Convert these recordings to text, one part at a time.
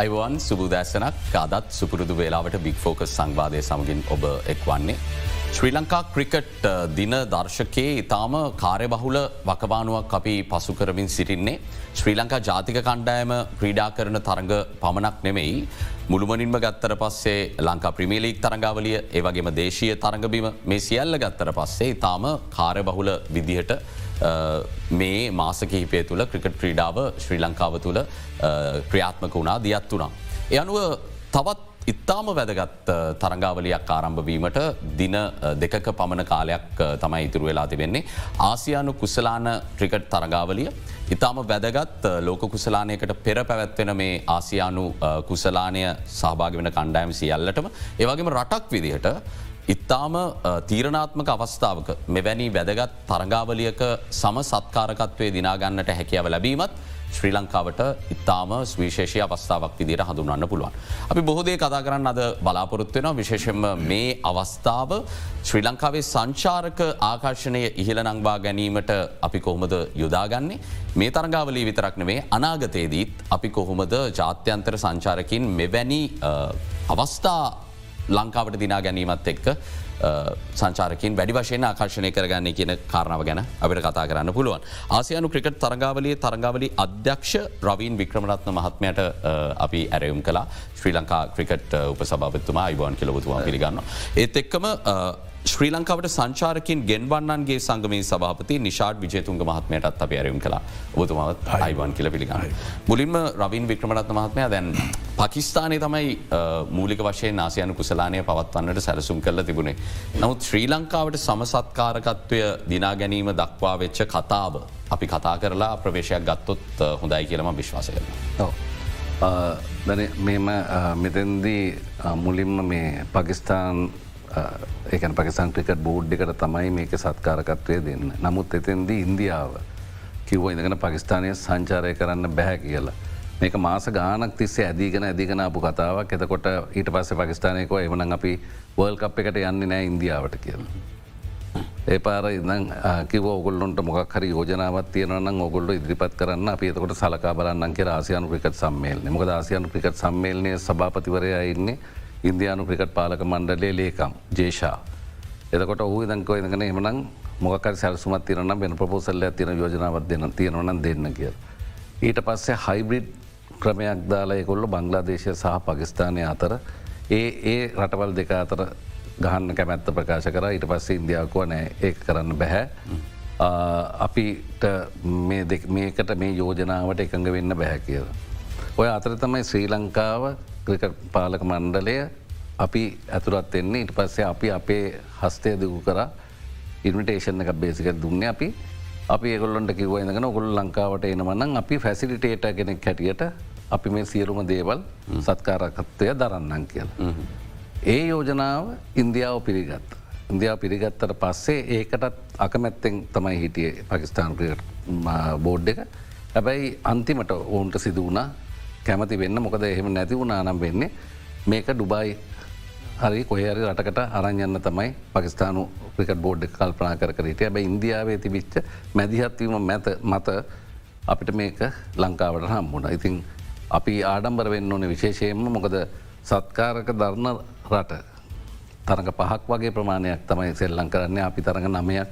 Ivan සුබදෑසනක් අදත් සුපුරුදු වේලාවට බික් focus සංවාදය සමගින් ඔබ එක් වන්නේ. ශ්‍රී ලංකා ක්‍රිකට් uh, දින දර්ශකයේ ඉතාම කාර්යබහුල වකවානුවක් අපි පසු කරමින් සිටින්නේ. ශ්‍රී ලංකා ජාතික කණ්ඩායම ක්‍රීඩා කරන තරඟ පමණක් නෙමෙයි. මුළුමනින්ම ගත්තර පස්සේ ලංකා ප්‍රමිලීක් තරඟාවලිය ඒවගේම දේශය තරඟබීම මේ සියල්ල ගත්තර පස්සේ ඉතාම කාර්යබහුල විදිහට මේ මාසකහිපය තුළ ක්‍රිකට් ක්‍රීඩාව ශ්‍රී ලංකාව තුළ ක්‍රියාත්මක වුණා දියත් වුණා. එ අනුව තවත් ඉත්තාම වැදගත් තරංගාවලයක් ආරම්භවීමට දින දෙකක පමණ කාලයක් තමයි ඉතුරු වෙලා තිබෙන්නේ. ආසියානු කුසලාන ක්‍රිකට් තරගාවලිය. ඉතාම වැදගත් ලෝක කුසලානයකට පෙර පැවැත්වෙන මේ ආසියානු කුසලානය සහභාග වෙන කණ්ඩායම සියල්ලටම ඒවගේම රටක් විදිහට ඉත්තාම තීරණාත්මක අවස්ථාවක මෙවැනි වැදගත් තරගාවලියක සම සත්කාරකත්වය දිනාගන්නට හැකියාව ලැබීමත් ශ්‍රී ලංකාවට ඉතාම ස්විශේෂය අවස්ථාවක් විදිට හඳුන්වන්න පුළුවන්. අපි බොහෝදේ කතා කරන්න අද බලාපොරොත්වෙන විශේෂෙන්ම මේ අවස්ථාව ශ්‍රී ලංකාවේ සංචාරක ආකර්ශණය ඉහළ නංවා ගැනීමට අපි කොහොමද යොදාගන්නේ. මේ තරගාවලී විතරක් නෙවේ අනාගතයේදීත් අපි කොහොමද ජාත්‍යන්තර සංචාරකින් මෙවැනි අවස්ථා ලංකාවට දිනා ගැනීමත් එක්ක සංචාරකින් වැඩි වශයෙන් ආකර්ශණය කරගන්නේ කියන කාරණාව ගැන අපිට කතා කරන්න පුළුවන්. ආසියනු ක්‍රිකට් තරගාවලේ තරගාවලි අධ්‍යක්ෂ රවීන් වික්‍රමරත්න මහත්මයට අපි ඇරයුම් කලා ශ්‍රී ලංකා ක්‍රිකට් උපසභාපත්තුමා අයිවාන් කියලබතුවා පිළිගන්න. ඒත් එක්කම ශ්‍රී ලංකාවට සංචාරකින් ගෙන්වන්නන්ගේ සංගමී සභාපති නිශාඩ් විජේතුන්ග මහත්මයටත් අප ඇරයුම් කලා ඔබතුමාවත් අයිවන් කියල පිළිගන්න. මුලින්ම රවින් වික්‍රමටත්න මහත්මය දැන් පකිස්ානය තමයි මූලික වශයෙන් ආසියනු කුසලානය පවත්වන්නට සැලසුම් කරල තිබුණේ. නමුත් ශ්‍රී ලංකාවට සමසත්කාරකත්වය දිනා ගැනීම දක්වා වෙච්ච කතාව අපි කතා කරලා ප්‍රවේශයක් ගත්තොත් හොඳයි කියලම විශ්වාස කරන. මෙම මෙතැන්දී මුලින්ම මේ පකිස්ාන් ඒකන පකිස්ාන් ක්‍රිකට බෝඩ්ඩිකට තමයි මේක සත්කාරකත්වය දෙන්න. නමුත් එතෙන්දී ඉන්දියාව කිව්ව ඉඳගෙන පකිස්ානය සංචාරය කරන්න බැහැ කියලා. මේක මාස ගානක් තිස්සේ ඇදීගෙන ඇදිගෙන අපපු කතාවක් එතකොට ඊට පස්ස පකිස්ානයක එවන අපි වර්ල් කප් එකට යන්නේ නෑ ඉන්දියාවට කියලා. ඒ පාර ඉදං කිව ඔගොල්ලොන්ට මොක් හරි යෝජනාවත් තියනවන්න ඔගොල්ල ඉදිරිපත් කරන්න අප ඒතකොට සලකා බලන්න කිය ආසියනු ක්‍රිකට් සම්මේල්න මොක ආසියනු ක්‍රිකට් සම්මේලනය සභාපතිවරය ඉන්නේ ඉන්දයානු ක්‍රිකට් පාලක මණ්ඩලේ ලේකම් ජේෂා. එතකොට ඔහු දංකව ඉදගෙන එමනම් මොකර සැල්සුමත් තිරන වෙන ප්‍රපෝසල්ල තින යෝජනාවත් දෙන්න තියෙනවන දෙන්න කිය. ඊට පස්සේ හයිබ්‍රිඩ් ක්‍රමයක් දාලා එකොල්ල බංගලාදේශය සහ පකිස්ානය අතර ඒ ඒ රටවල් දෙක අතර ගහන්න කැමැත්ත ප්‍රකාශ කර ඊට පස්සේ ඉන්දියාවකුව නෑ ඒ කරන්න බැහැ. අපිට මේකට මේ යෝජනාවට එකඟ වෙන්න බැහැ කියලා. ඔය අතර තමයි ශ්‍රී ලංකාව ක්‍රිකට පාලක මණ්ඩලය අපි ඇතුරත් එන්නේ ඉට පස්සේ අපි අපේ හස්තය දකු කර. ඉන්විටේෂන් එක බේසික දුන්න අපි. අපි ඒගොල්ලොන්ට කිව ඉඳගෙන ඔගොල් ලංකාවට එනවනම් අපි ෆැසිලිටේට කෙනෙක් හැටියට අපි මේ සියරුම දේවල් සත්කාරකත්වය දරන්නන් කියල. ඒ යෝජනාව ඉන්දියාව පිළිගත්. ඉන්දියාව පිළිගත්තට පස්සේ ඒකටත් අකමැත්තෙන් තමයි හිටිය. පකිස්ාන් බෝඩ් එක. හැබැයි අන්තිමට ඔවුන්ට සිදු වුණා කැමති වෙන්න. මොකද එහෙම නැති වුණනම් වෙන්නේ මේක ඩුබයි. හරි කොහරි රටකට අරංයන්න තමයි පකිස්ානු ක්‍රිකට බෝඩ් කල්පනා කරට ඇබ ඉන්දියාවේ තිබිච්ච මැදිහත්වීම මැත මත අපිට මේක ලංකාවට හම්බුණ ඉතින් අපි ආඩම්බර වෙන්න ඕන විශේෂයෙන්ම මොකද සත්කාරක දරණ රට. තරඟ පහක් වගේ ප්‍රමාණයක් තමයි සෙල්ලං කරන්නේ. අපි තරඟ නමයක්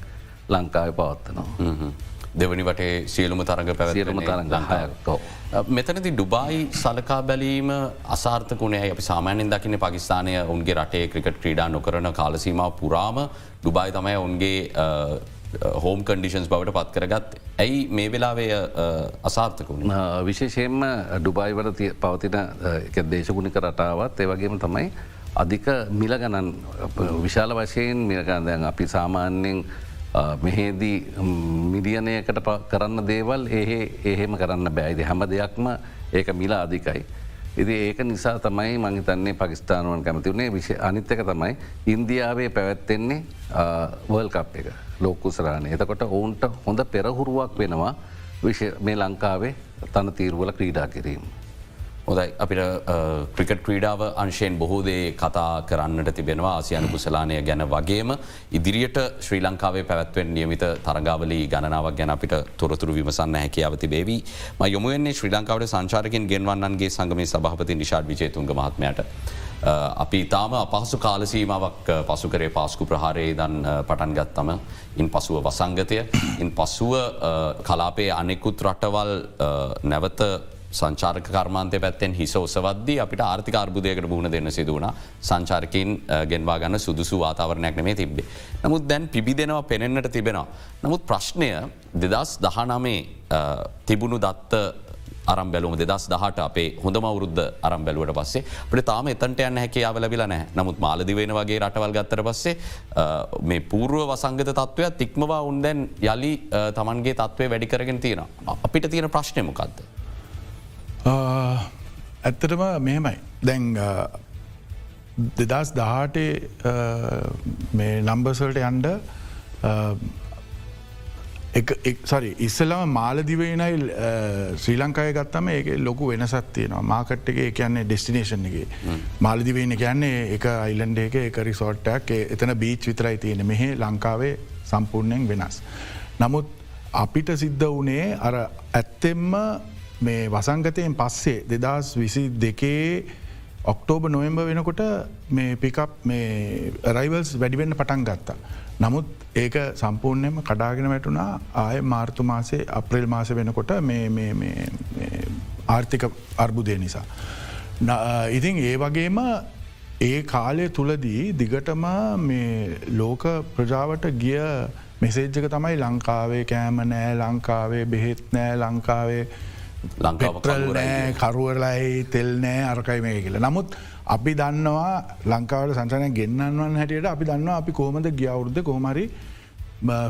ලංකාව පවත්වනවා. දෙවනි වටේ සියලුම තරග පැවරම තරගහයකෝ. මෙතනති ඩුබායි සලකා බැලීම අසාර්ථකුණේ අපි සාමාන්‍යෙන් දකින පකිස්ානය උන්ගේ රටේ ක්‍රිකට ක්‍රීඩා නොකරන කාලසීම පුරාම ඩුබායි තමයි ඔන්ගේ හෝම් කන්ඩිෂන්ස් බවට පත් කරගත් ඇයි මේ වෙලාවේ අසාර්ථකුණ විශේෂයෙන්ම ඩුබයිවට පවතින දේශගුණික රටාවත් ඒවගේම තමයි අධික මිල ගණන් විශාල වශයෙන් මිලගන්දයන් අපි සාමාන්‍යයෙන් මෙහේදී මිලියනයකට කරන්න දේවල් ඒ එහෙම කරන්න බෑයිද හැම දෙයක්ම ඒක මිලා අධිකයි. ඉදි ඒක නිසා තමයි මහිතන්නේ පකිස්ානුවන් කැමතිවුණේ විශ අනිත්තක තමයි ඉන්දියාවේ පැවැත්තෙන්නේ වර්ල් කප් එක ලෝකුසරාණය එතකොට ඔවුන්ට හොඳ පෙරහුරුවක් වෙනවා විශ මේ ලංකාවේ තන තීරුවල ක්‍රීඩා කිරීම. හොදයි අපිට ක්‍රිකට ක්‍රීඩාව අංශයෙන් බොහෝදේ කතා කරන්නට තිබෙනවා. ආසියනු කුසලානය ගැන වගේම ඉදිරියට ශ්‍රී ලංකාවේ පැවැත්වෙන් නියමිත තරගාවලි ගණනාවක් ගැන අපිට තොරතුරු විමසන්න හැකියාව තිබේවී ම යොමුුවන්නේ ශ්‍රී ලංකාවට සංචාරකින් ගෙන්වන්නන්ගේ සංගමේ සභහපති නිශාඩ් විජේතුන්ග මහත්මයට. අපි තාම අපහසු කාලසීමාවක් පසුකරේ පාස්කු ප්‍රහාරයේ දන් පටන් ගත්තම ඉන් පසුව වසංගතය. ඉන් පසුව කලාපේ අනෙකුත් රටවල් නැවත සංචාර්ක කර්මාන්තය පැත්තෙන් හිස ඔසවද්දී අපිට ආර්ථික අර්බුදයකට මුහුණ දෙන්න සිදුවන සංචාර්කින් ගෙන්වා ගන්න සුදුසු වාතාවරණයක් නෙමේ තිබේ. නමුත් දැන් පිබි දෙනවා පෙනෙන්න්නට තිබෙනවා. නමුත් ප්‍රශ්නය දෙදස් දහනමේ තිබුණු දත්ත අරම් බැලුම දෙදස් දහට අපේ හොඳම වරුද්ධ අරම් බැලුවට පස්සේ අපට තාම එතන්ට යන්න හැකියාව ලැබිල නෑ නමුත් මාලදිවෙන වගේ රටවල් ගත්තර පස්සේ මේ පූර්ුව වසංගත තත්ත්වයක් තික්මවා උන්දැන් යළි තමන්ගේ තත්වය වැඩිකරගෙන තියෙන අපිට තියෙන ප්‍රශ්නයමකක්ද. ඇත්තටම මෙහෙමයි. දැන් දෙදස් දහටේ මේ නම්බසල්ට යන්ඩ සරි ඉස්සලම මාලදිවේනයි ශ්‍රී ලංකාය ගත්තම ඒක ලොකු වෙනසත් තියෙනවා. මාකට් එක කියන්නේ ඩෙස්ටිනේෂන් එක. මාලදිවේන කියන්නේ එක අයිලන්ඩ එක එක රිසෝට්ටක් එතන බීච් විතරයි තියෙන මෙහෙ ලංකාවේ සම්පූර්ණයෙන් වෙනස්. නමුත් අපිට සිද්ධ වනේ අර ඇත්තෙම්ම මේ වසංගතයෙන් පස්සේ දෙදස් විසි දෙකේ ඔක්ටෝබ නොයම්බ වෙනකොට මේ පිකප් මේ රයිවල්ස් වැඩිවෙන්න පටන් ගත්තා. නමුත් ඒක සම්පූර්ණයම කඩාගෙන වැටුණා ආය මාර්තු මාසේ අප්‍රේල් මාස වෙනකොට ආර්ථික අර්බුදය නිසා. ඉතින් ඒ වගේම ඒ කාලය තුළදී දිගටම මේ ලෝක ප්‍රජාවට ගිය මෙසේජ්ජක තමයි ලංකාවේ කෑම නෑ ලංකාවේ බෙහෙත් නෑ ලංකාවේ ලංකාවටල් නෑ කරුවරලයි තෙල් නෑ අරකයි මේ කියල. නමුත් අපි දන්නවා ලංකාවට සංචනය ගෙන්න්නවන් හැටියට අපි දන්නවා අපි කෝමද ගියවුරුද්ධ කෝමරි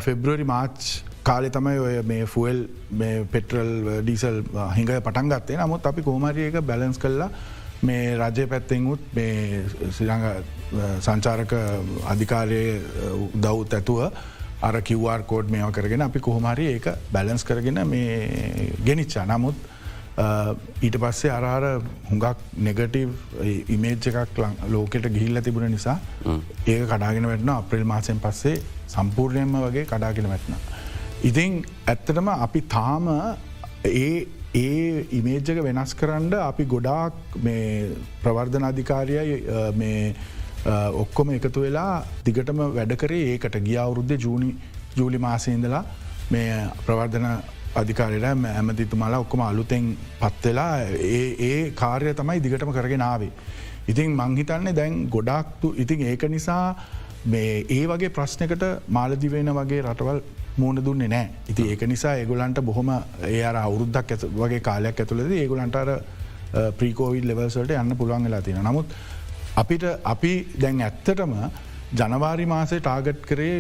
ෆෙබ්‍රවරි මාච් කාලෙ තමයි ඔය මේ ෆුවල් පෙටරල් ඩීසල් හිඟ පටන් ගත්තේ. නමුත් අපි කෝමරිය එක බැලන්ස් කල්ලා මේ රජය පැත්තෙන්ුත් මේ සිරඟ සංචාරක අධිකාරය දව් ඇතුව අර කිවර් කෝඩ් මේවා කරගෙන අපි කොහොමරි ඒක බැලන්ස් කරගෙන මේ ගෙනනිච්චා නමුත් ඊට පස්සේ අරහර හුඟක් නෙගටව් ඉමේජ් එකක් ලෝකෙට ගිහිල්ල තිබුණ නිසා ඒක කඩාගෙන වැටන අප්‍රල් මාසයෙන් පස්සේ සම්පූර්ණයම වගේ කඩාගෙන වැටන. ඉතිං ඇත්තටම අපි තාම ඒ ඒ ඉමේජ්ජක වෙනස් කරන්න අපි ගොඩාක් මේ ප්‍රවර්ධන අධිකාරයයි මේ ඔක්කොම එකතු වෙලා දිගටම වැඩකරේ ඒකට. ගිය අවුරුද්ධ ජූනි ජූලි මාසයඉඳලා මේ ප්‍රවර්ධන අධිකාරයට ඇමතිතුමාලා ඔක්කොම අලුතෙන් පත්වෙලා ඒ කාර්ය තමයි දිගටම කරගෙන නාවේ. ඉතින් මංහිතන්නේ දැන් ගොඩක්තු ඉතින් ඒක නිසා ඒ වගේ ප්‍රශ්නකට මාලදිවෙන වගේ රටවල් මූුණ දුන්නේ නෑ ඉති ඒක නිසා ඒගොලන්ට බොහොම ඒ අර අවුරුද්දක් ඇත වගේ කාලයක් ඇතුළද ඒගොලන්ටර ප්‍රීකෝවිල් ලෙවල්සල්ට යන්න පුළුවන් වෙලා තියෙන නමුත් අපිට අපි දැන් ඇත්තටම ජනවාරි මාසේ ටාගට් කරේ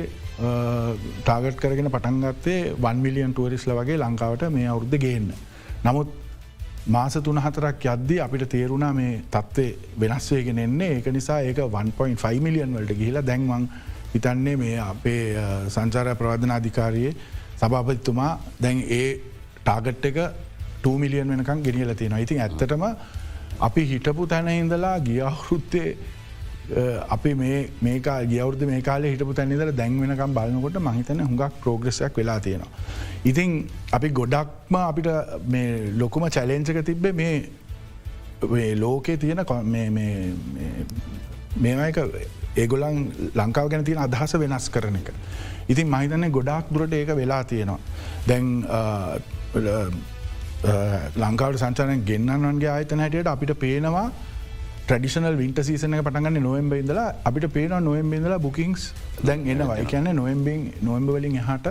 ටාගට් කරගෙන පටන්ගත්තේ වන් මිලියන් ටුවරිස්ල වගේ ලංකාවට මේ අවුද්ධ ගේන්න. නමුත් මාස තුන හතරක් යද්දි අපිට තේරුණා මේ තත්වේ වෙනස්වේගෙන එන්නේ ඒක නිසා ඒක 1.5 මිලියන් වලට ගිහිලා දැන්වන් හිතන්නේ මේ අපේ සංචාර ප්‍රවාධනාධිකාරයේ සභාපතිතුමා දැන් ඒ ටාගට් එක 2 මිලියන් වෙනකම් ගෙනියල තියෙන ඉතින් ඇත්තටම අපි හිටපු තැන ඉඳලා ගියවුරුත්තේ අපි මේ ගවුද මේ කාල හිටපු තැනිදර දැන්වෙනකම් බලන්නකොට මහිතන හුඟක් ප්‍රෝග්‍රෙසයක් වෙලා තියෙනවා. ඉතින් අපි ගොඩක්ම අපිට ලොකුම චැලෙන්චක තිබ්බේ මේ ලෝකයේ තියෙන මේමක ඒගොලන් ලංකාව ගැන තියෙන අදහස වෙනස් කරන එක. ඉතින් මහිතන්නේ ගොඩක් දුරට ඒක වෙලා තියෙනවා. දැන් ලංකාවට සංචානය ගෙන්න්නන්ගේ ආයතන හැටියට අපිට පේනවා ට්‍රඩිෂනල් වින්ට සීසන පටගන්න නොවම්බ ඉදලා අපිට පේන නොවම්බ ඉදලා බුකින්ස් දැන් එනවා. කියන්න නොවම්බෙන් නොවම්බ වලින් එහට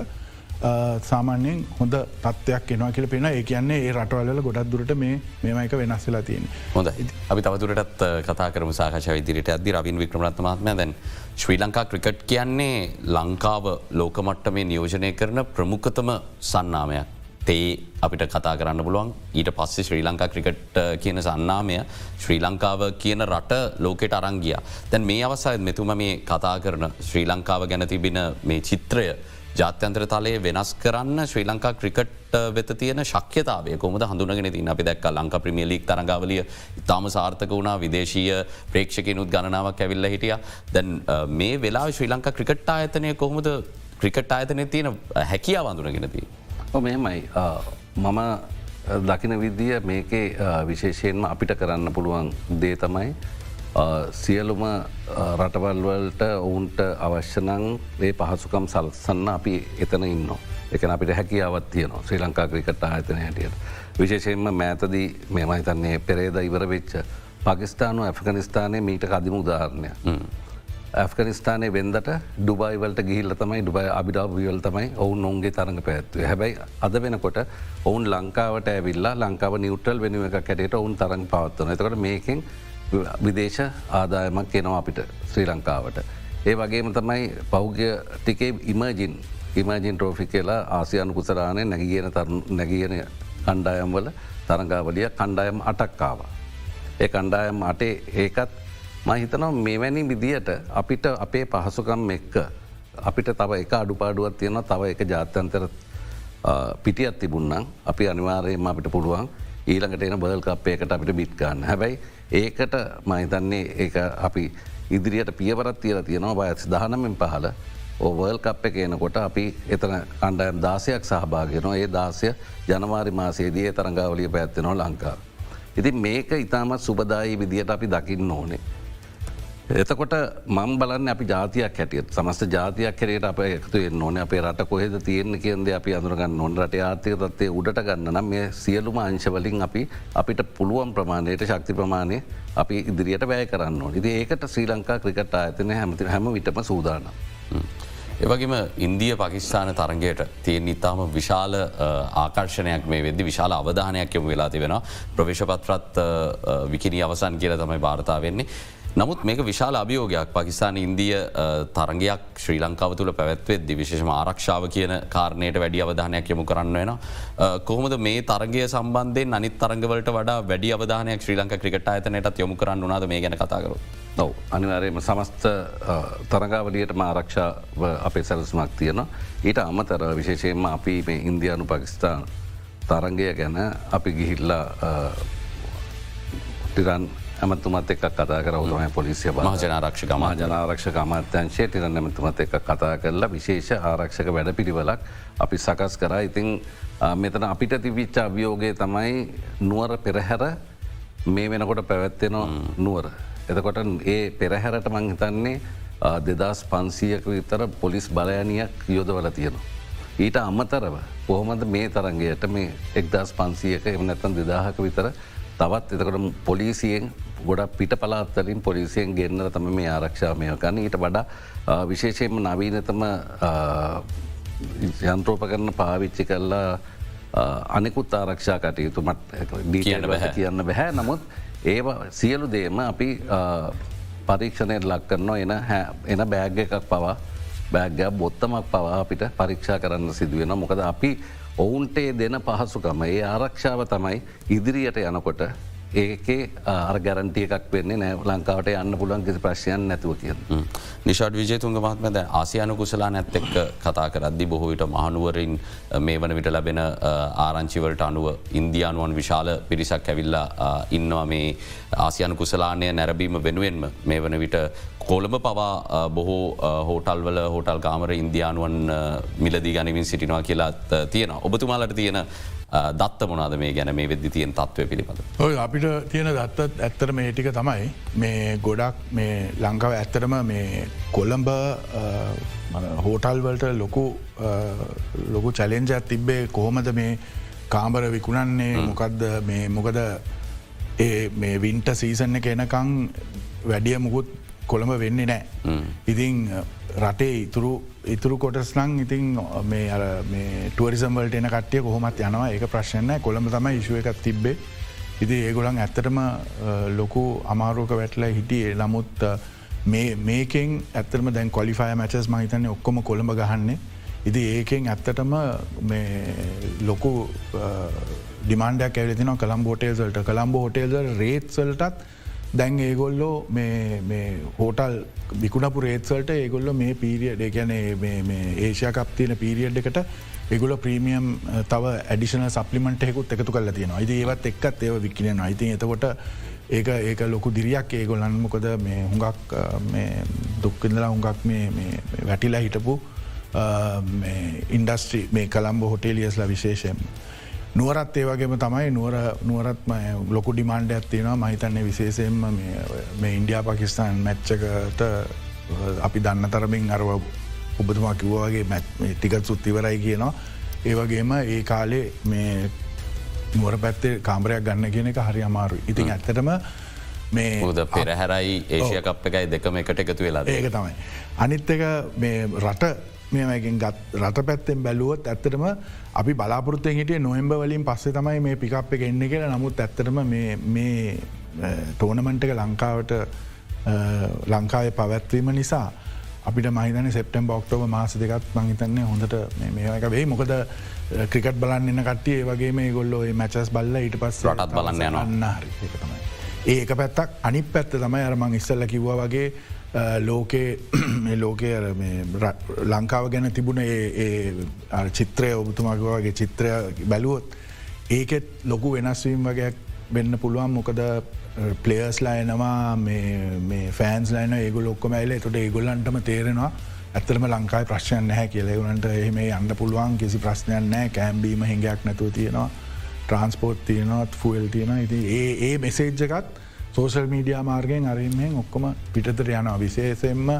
සාමාන්‍යයෙන් හොඳ තත්වයක් එනවා කියල පෙන ඒ කියන්නේ ඒ රටවල්ල ගොඩක් දුරට මේ මේමයික වෙනස්සලා තියෙන හොඳ අපි තවතුරටත් කතා කරම සාහශ විදිරට අදදි රවින් වික්‍රමත්මත්ම දැන් ශ්‍රී ලංකා ක්‍රිකට් කියන්නේ ලංකාව ලෝකමට්ට මේ නියෝජනය කරන ප්‍රමුඛතම සන්නාමයක්. තේ අපිට කතා කරන්න පුළුවන් ඊට පස්සේ ශ්‍රී ලංකා ක්‍රිකට් කියන සන්නාමය ශ්‍රී ලංකාව කියන රට ලෝකෙට අරංගිය. තැන් මේ අවසාය මෙතුම මේ කතා කරන ශ්‍රී ලංකාව ගැන තිබෙන මේ චිත්‍රය ජාත්‍යන්ත්‍ර තලයේ වෙනස් කරන්න ශ්‍රී ලංකා ක්‍රිකට් වෙත තියෙන ශක්්‍යතාවය කොමද හඳුනගෙන ති අපි දැක් ලංකා ප්‍රමියලික් තරගාවලිය ඉතාම සාර්ථක වුණා විදේශීය ප්‍රේක්ෂකනුත් ගණනාවක් ඇවිල්ල හිටිය දැන් මේ වෙලා ශ්‍රී ලංකා ක්‍රිකට් ආයතනය කොහොමද ක්‍රිකට් ආයතනය තියෙන හැකියාව අඳුනගෙනදී. මෙහෙමයි මම දකින විදිය මේකේ විශේෂයෙන්ම අපිට කරන්න පුළුවන් දේ තමයි සියලුම රටවල්වලට ඔවුන්ට අවශ්‍යනං ඒ පහසුකම් සල්සන්න අපි එතන ඉන්න. එකන අපිට හැකියාවත් තියනවා ශ්‍රී ලංකා ක්‍රිකට ආයතන හැටියට. විශේෂයෙන්ම මෑතදී මෙමයි තන්නේ පෙරේද ඉවර වෙච්ච පකිස්ානු ඇෆගනිස්ථානය මීට කදිම උදාහරණය. ඇෆගනිස්ථානය වෙන්දට ඩුබයිවලට ගිහිල්ල තමයි ඩුබයි අබිඩාවියල් තමයි ඔවුන් ඔුන්ගේ තරඟ පැත්වේ හැබැයි අද වෙනකොට ඔවුන් ලංකාවට ඇවිල්ලා ලංකාව නිවටල් වෙනුව එක කැටට ඔවුන් තරඟ පවත්වන එතකට මේකින් විදේශ ආදායමක් එනවා අපිට ශ්‍රී ලංකාවට. ඒ වගේම තමයි පෞද්ගය ටිකේ ඉමජින් ඉමජින් ට්‍රෝෆි කියලා ආසියනු කුසරාණය නැගියන නැගියන කණ්ඩායම්වල තරඟාවලිය කණ්ඩායම් අටක්කාව. ඒ කණ්ඩායම් අටේ ඒකත් මහිතනම් මෙවැනි විදියට අපිට අපේ පහසුකම් එක්ක අපිට තව එක අඩුපාඩුවත් තියෙන තව එක ජාත්‍යන්තර පිටියත් තිබුන්නම් අපි අනිවාරයම අපිට පුළුවන් ඊළඟට එන බල් කප්පයකට අපිට බිට්ගන්න හැබැයි ඒකට මහිතන්නේ ඒ අපි ඉදිරියට පියවරත් තියල තියෙනවා බයත් දහනමෙන් පහල ඕවල් කප් එක එනකොට අපි එතන කණ්ඩයම් දාසයක් සහභාගෙනවා ඒ දාසය ජනවාරි මාසේදී තරංගාවලිය පැත්වෙනවා ලංකාව. ඉතින් මේක ඉතාමත් සුබදායි විදියට අපි දකින්න ඕනේ. එතකොට මම් බලන්න අපි ජාතියක් හැටියට. සමස්ත ජාතියක් කරයට අප එකතු නොන අපේ රට කොහෙද තියෙන කියන්ද අපි අඳුරගන්න නොන් රට ආර්ථය තත්වය උඩට ගන්න නම් මේ සියලුම අංශවලින් අපි අපිට පුළුවන් ප්‍රමාණයට ශක්ති ප්‍රමාණය අපි ඉදිරියට වැය කරන්න ඕන. ඉති ඒකට ශ්‍රී ලංකා ක්‍රිකට ඇතන හැමති හැම විටම සූදානම්. ඒවගේම ඉන්දිය පකිස්ාන තරගයට තියෙන් ඉතාම විශාල ආකර්ශණයක් මේ වෙදදි විශාල අවධානයක් යොමු වෙලා තිබෙන ප්‍රවේශපත්‍රත් විකිනි අවසන් කියල තමයි භාරතා වෙන්නේ. නමුත් මේක විශාල අභියෝගයක් පකිස්ාන ඉන්දිය තරගයක් ශ්‍රී ලංකාව තුළ පැත්වෙත් විශේෂම ආරක්ෂාව කියන කාරණයට වැඩි අවධානයක් යොමු කරන්න වෙන. කොහොමද මේ තරගය සම්බන්ධය අනිත් තරගවලට වඩා වැඩි අවධානයක් ශ්‍රී ලංක ක්‍රිකට ඇතනයටත් යොමු කරන්න වනාද මේ ගැන කතාකරු. ඔව අනිවාරයම සමස්ත තරගාවලියටම ආරක්ෂාව අපේ සැලසුමක් තියෙන. ඊට අමතර විශේෂයෙන්ම අපි මේ ඉන්දයානු පකිස්ථාන් තරංගය ගැන අපි ගිහිල්ලා ටිරන් ඇමතුමත් එක් කතා කර උතුමයි පොලිසිය මහජනාරක්ෂක මහජනාරක්ෂක අමාත්‍යංශය ටිරන් නැමතුමත් එක් කතා කරලා විශේෂ ආරක්ෂක වැඩ පිළිවලක් අපි සකස් කර ඉතිං මෙතන අපිට තිවිච්ච අභියෝගය තමයි නුවර පෙරහැර මේ වෙනකොට පැවැත්වෙන නුවර. එතකොට ඒ පෙරහැරට මංහිතන්නේ දෙදස් පන්සීයක විතර පොලිස් බලයනයක් යොදවල තියෙනවා. ඊට අම්මතරව කොහොමද මේ තරන්ගේයට මේ එක්දස් පන්සියක එම නැතන් දෙදාහක විතර තවත් එතකට පොලිසියෙන් ගොඩක් පිට පලාත්තලින් පොලිසියෙන් ගෙන්න්නර තම මේ ආරක්ෂාමය ගන්න ඊට වඩා විශේෂයෙන්ම නවීනතම යන්ත්‍රෝප කරන පාවිච්චි කරලා අනෙකුත් ආරක්ෂා කටයුතුමත් ඩීට බැහ. කියන්න බැහැ. නමුත් ඒ සියලු දේම අපි පරීක්ෂණයට ලක් කරනවා. එන එන බෑග්ග එකක් පවා බෑග්ග බොත්තමක් පවා අපිට පරීක්ෂා කරන්න සිදුවෙන මොකද අපි ඔවුන්ටේ දෙන පහසුකම ඒ ආරක්ෂාව තමයි ඉදිරියට යනකොට ඒකේ අර ගැරන්ටිය එකක් වෙන්නේ නෑ. ලංකාවට යන්න පුළන් කිසි ප්‍රශ්යන් නැතුව කිය. නිෂාඩ් විජයතුන්ග මහත්මද ආසියනු කුසලා නැත් එක්ක කතා කරද්දි බොහෝවිට මහනුවරින් මේ වන විට ලැබෙන ආරංචිවලට අනුව ඉන්දයානුවන් විශාල පිරිසක් ඇවිල්ලා ඉන්නවා මේ ආසියන කුසලානය නැරබීම වෙනුවෙන්ම. මේ වන විට කෝළඹ පවා බොහෝ හෝටල්වල හෝටල් කාමර ඉන්දයානුවන් මිලදී ගනිමින් සිටිනවා කියලාත් තියෙන ඔබතුමාලට තියෙන දත්ත මොනාද මේ ගැන මේ වෙද්දි තියෙන් තත්වය පිළිබඳ. ඔය අපිට තියෙන දත්තත් ඇත්තර මේ ටික තමයි. මේ ගොඩක් මේ ලංකාව ඇත්තරම මේ කොල්ලම්බ හෝටල්වලට ලොකු ලොකු චලෙන්ජත් තිබ්බේ කොහොමද මේ කාම්බර විකුණන්නේ? මොකක්ද මේ මොකද ඒ මේ වින්ට සීසන්න එක එනකං වැඩිය මුකුත් කොළඹ වෙන්නේ නෑ. ඉතිං රටේ ඉතුරු ඉතුරු කොටස් නං ඉතින් ටුවරිසම්වලට එන කට්ටිය කොහොමත් යනවා ඒක ප්‍රශ්නය කොළඹ තමයි ඉශුව එකක් තිබ්බේ. ඉති ඒගොලන් ඇත්තටම ලොකු අමාරෝක වැටල හිටියේ නමුත් මේකෙන් ඇත්තරම දැන් කොලිෆය මැචස් මහිතන්නේ ඔක්කොම කොළඹ ගහන්නේ. ඉති ඒකෙන් ඇත්තටම ලොකු ඩිමාන්ඩයක් ඇවතින කළම් හෝටේල්සල්ට කළම්බ හෝටේල්සල් රේත්සල්ටත් දැන් ඒගොල්ලෝ හෝටල් බිකුණපු රේත්සල්ට ඒගොල්ල මේ පීරිය දෙකැන ඒෂයකප්තියන පීරියඩ් එකට ඒගොල ප්‍රීමියම් තව ඇඩිෂන සපලිමට හෙකුත් එකතු කල තියෙන යිද ඒවත් එක්කත් ඒව වික්කිනෙන අයිති එතකොට ඒක ඒක ලොකු දිරියක්. ඒගොලන් මොකද මේ හුඟක් දුක්කිදලා හුඟක් වැටිලා හිටපු ඉන්ඩස්ට්‍රී මේ කළම්බ හොටේලියස්ලා විශේෂයෙන්. නුවරත් ඒවගේම තමයි නුවර නුවරත්ම ලොකු ඩිමාන්ඩ ඇත්තිනවා මහිතන්නේ විශේෂයෙන්ම මේ ඉන්ඩියා පකිස්ාන් මැච්චකට අපි දන්න තරමින් අරව ඔබතුමා කිව්වාගේ ටිකත් සුත්තිවරයි කියනවා. ඒවගේම ඒ කාලේ මේ නුවර පැත්තේ කාමරයක් ගන්න කියන එක හරි අමාරු ඉතින් ඇත්තටම මේ ද පෙරහැරයි ඒශයකප් එකයි දෙකම එකට එකතු වෙලා ඒක තමයි. අනිත් එක මේ රට මේමකින් ගත් රට පැත්තෙන් බැලුවොත් ඇත්තටම අපි බලාපොරත්තෙන් හිටිය නොෙම්බ වලින් පස්සේ තමයි මේ පිකප් එක එන්න කියලා. නමුත් ඇත්තටම මේ ටෝනමන්ට එක ලංකාවට ලංකාවේ පවැත්වීම නිසා අපිට මහිතන සෙප්ටම් බොක්ටෝව මාස දෙකත් මහිතන්නේ හොඳට මේක වෙයි. මොකද ක්‍රිකට් බලන්න එන්න කට්ටිය වගේ මේ ගොල්ලෝ මැචස් බල්ල ඊට පස් රටත් බලන්න යන්න හරි. තමයි. ඒක පැත්තක් අනිත් පැත්ත තමයි අරමං ඉස්සල්ල කිව්ව වගේ ලෝකේ මේ ලෝකය ලංකාව ගැන තිබුණ චිත්‍රය ඔබතුමාගවගේ චිත්‍රය බැලුවොත් ඒකෙත් ලොකු වෙනස්වීම් වගේයක් වෙන්න පුළුවන් මොකද පලේස්ලා එනවා ෆෑන්ස් ලයින ඒගොල ඔක්කොම ඇල තොට ඒගොල්ලන්ටම තේරෙනවා ඇතරම ලංකායි ප්‍රශ්යන් නැහැ කියලෙවුනට එහෙම අන්න පුළුවන් කිසි ප්‍රශ්නයන් නෑ කෑම්බීම හිඟයක් නැතුව තියෙනවා ට්‍රන්ස්පෝට් තියනවත් ෆුවල් තියෙන ඉති ඒ ඒ මෙසේජ්ජකත් සෝසල් මීඩියා මාර්ගයෙන් අරමෙන් ඔක්කොම පිටතර යනවා විශේෂයෙන්ම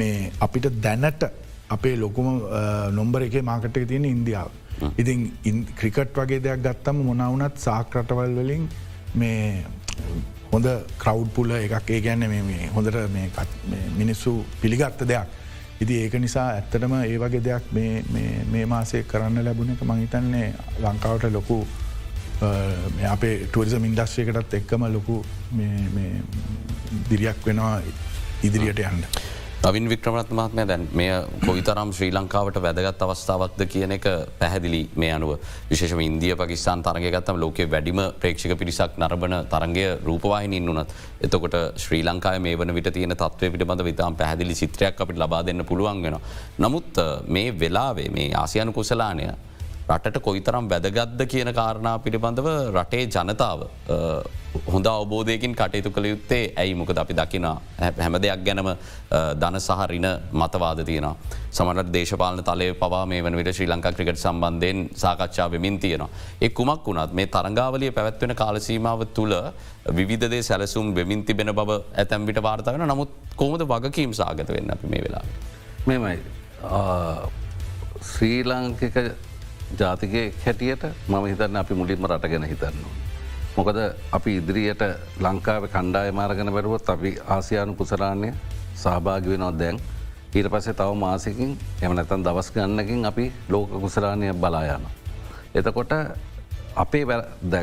මේ අපිට දැනට අපේ ලොකුම නොම්බර එක මාකටක තියෙන ඉන්දියාව. ඉතින් ක්‍රිකට් වගේ දෙයක් ගත්තම මොනවුනත් සාක්‍රටවල් වලින් මේ හොඳ කරව් පුල එකක් ඒ ගැන්න මේ හොඳට මිනිස්සු පිළිගත්ත දෙයක්. ඉදි ඒක නිසා ඇත්තටම ඒ වගේ දෙයක් මේ මාසේ කරන්න ලැබුණ එක මහිතන්නේ ලංකාවට ලොකු අපේ ටුවරිසම් ඉන්ඩස්්‍රයකටත් එක්කම ලොකු දිරියක් වෙනවා ඉදිරියට යන්න. නවින් වික්‍රමත් මහත්මය දැන් මේ කොයිතරම් ශ්‍රී ලංකාවට වැදගත් අවස්ථාවක්ද කියන එක පැහැදිලි මේ අනුව විශේෂම ඉන්දිය පකිස්ාන් තරගගත්තම ලෝකේ වැඩිම ප්‍රේක්ෂක පිරිසක් නරබන තරගය රූපවාහිනින් වනත් එතකොට ශ්‍රී ලංකාය මේ වන විට තියෙන තත්වය පිටබඳ විතාම් පැහදිලි සිත්‍රයක් අපිට ලබා දෙන්න පුළුවන් වෙන. නමුත් මේ වෙලාවේ මේ ආසියනු කුසලානය රටට කොයිතරම් වැදගත්ද කියන කාරණා පිළිබඳව රටේ ජනතාව හොඳ අවබෝධයකින් කටයුතු කළ යුත්තේ ඇයි මොකද අපි දකින හැම දෙයක් ගැනම දන සහරින මතවාද තියෙන. සමට දේශපාලන තලය පවා මේ වන විට ශ්‍රී ලංකා ක්‍රිකට සම්බන්ධයෙන් සාකච්ඡා වෙමින් තියෙනවා. එක් කුමක් වුණත් මේ තරංගාවලිය පැවැත්වෙන කාලසීමාව තුළ විවිධදේ සැලසුම් වෙමින් තිබෙන බව ඇතැම්විට වාර්තා වෙන නමුත් කොමද වගකීම් සාගත වෙන්න අපි මේ වෙලා. මෙමයි ශ්‍රී ලාංකික ජාතිකය හැටියට මම හිතන්න අපි මුලින්ම රට ගැන හිතන්න. මොකද අපි ඉදිරියට ලංකාව කණ්ඩාය මාරගෙන බැරුවත් අපි ආසියානු කුසරාණය සහභාගි වෙනවා දැන් ඊට පසේ තව මාසකින් එම නැතන් දවස් ගන්නකින් අපි ලෝක කුසරාණය බලායන. එතකොට අපේ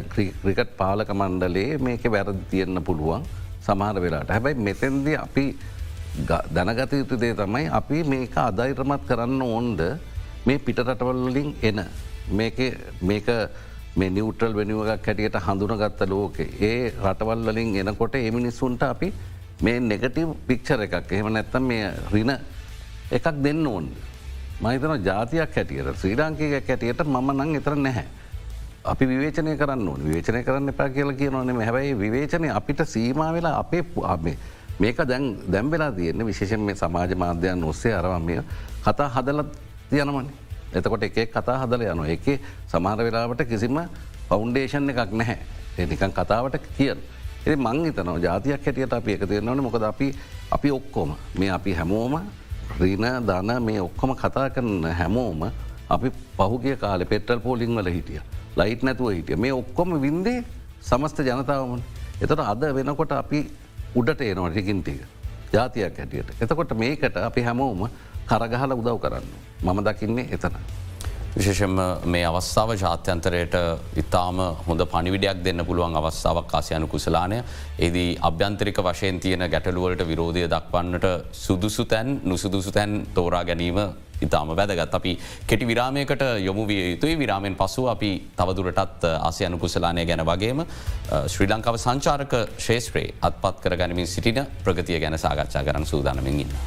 ක්‍රිකට් පාලක මණ්ඩලේ මේක වැරදි තියෙන්න්න පුළුවන් සමහර වෙලාට හැබැයි මෙතැන්ද අපි දැනගත යුතු දේ තමයි අපි මේක අදයිරමත් කරන්න ඕන්ද මේ පිටරටවල්ලින් එන. මේක මේ නිවටල් වෙනුවගක් හැටියට හඳුනගත්ත ලෝකෙ. ඒ රටවල්ලින් එනකොට එමිනිස්සුන්ට අපි මේ නෙගටව් පික්ෂර එකක් එහෙම නැත්තම් මේ රින එකක් දෙන්න ඕන්. මහිතන ජාතියක් හැටියට ශ්‍රී ලාංකයක් හැටියට මම නං එතර නැහැ. අපි විවේචනය කරන්න ඕන. විවේචනය කරන්න එපා කියල කියනවනම හැබැයි විවේචනය අපිට සීමා වෙලා අපේ අපේ මේක දැන් දැම්වෙලා තියෙන විශේෂෙන් මේ සමාජ මාධ්‍යයන් ඔස්සේ අරවම්ය කතා හදලත් යනමන එතකොට එක කතා හදල යන එක සමාර වෙලාවට කිසිම ෆෞන්ඩේෂන් එකක් නැහැ. එනිකන් කතාවට කියන්න. එ මං තන ජාතියක් හැටියට අපි එක තියෙනවන මොකද අපි අපි ඔක්කෝම මේ අපි හැමෝම රීන දන මේ ඔක්කොම කතා කරන හැමෝම අපි පහුගිය කාල පෙටල් පෝලිං වල හිටිය. ලයිට් නැතුව හිටිය. මේ ඔක්කොම වින්දේ සමස්ත ජනතාවමන් එතට අද වෙනකොට අපි උඩට ඒනවා ටිකින්ටික ජාතියක් හැටියට. එතකොට මේකට අපි හැමෝම කරගහල උදව් කරන්න. මම දකින්නේ එතන. විශේෂම මේ අවස්ථාව ජාත්‍යන්තරයට ඉතාම හොඳ පනිවිඩයක් දෙන්න පුළුවන් අවස්ථාවක් ආසියනු කුසලානය ඒදී අභ්‍යන්තරික වශයෙන් තියෙන ගැටලුවලට විරෝධය දක්වන්නට සුදුසු තැන් නුසුදුසු තැන් තෝරා ගැනීම ඉතාම වැදගත් අපි කෙටි විරාමයකට යොමු විය යුතුයි විරාමෙන් පසු අපි තවදුරටත් ආසියනු කුසලානය ගැන වගේම ශ්‍රී ලංකාව සංචාරක ශේත්‍රයේ අත්පත් කර ගනිමින් සිටින ප්‍රගතිය ගැන සාකච්ඡා කරන සූදානමින් ඉන්න.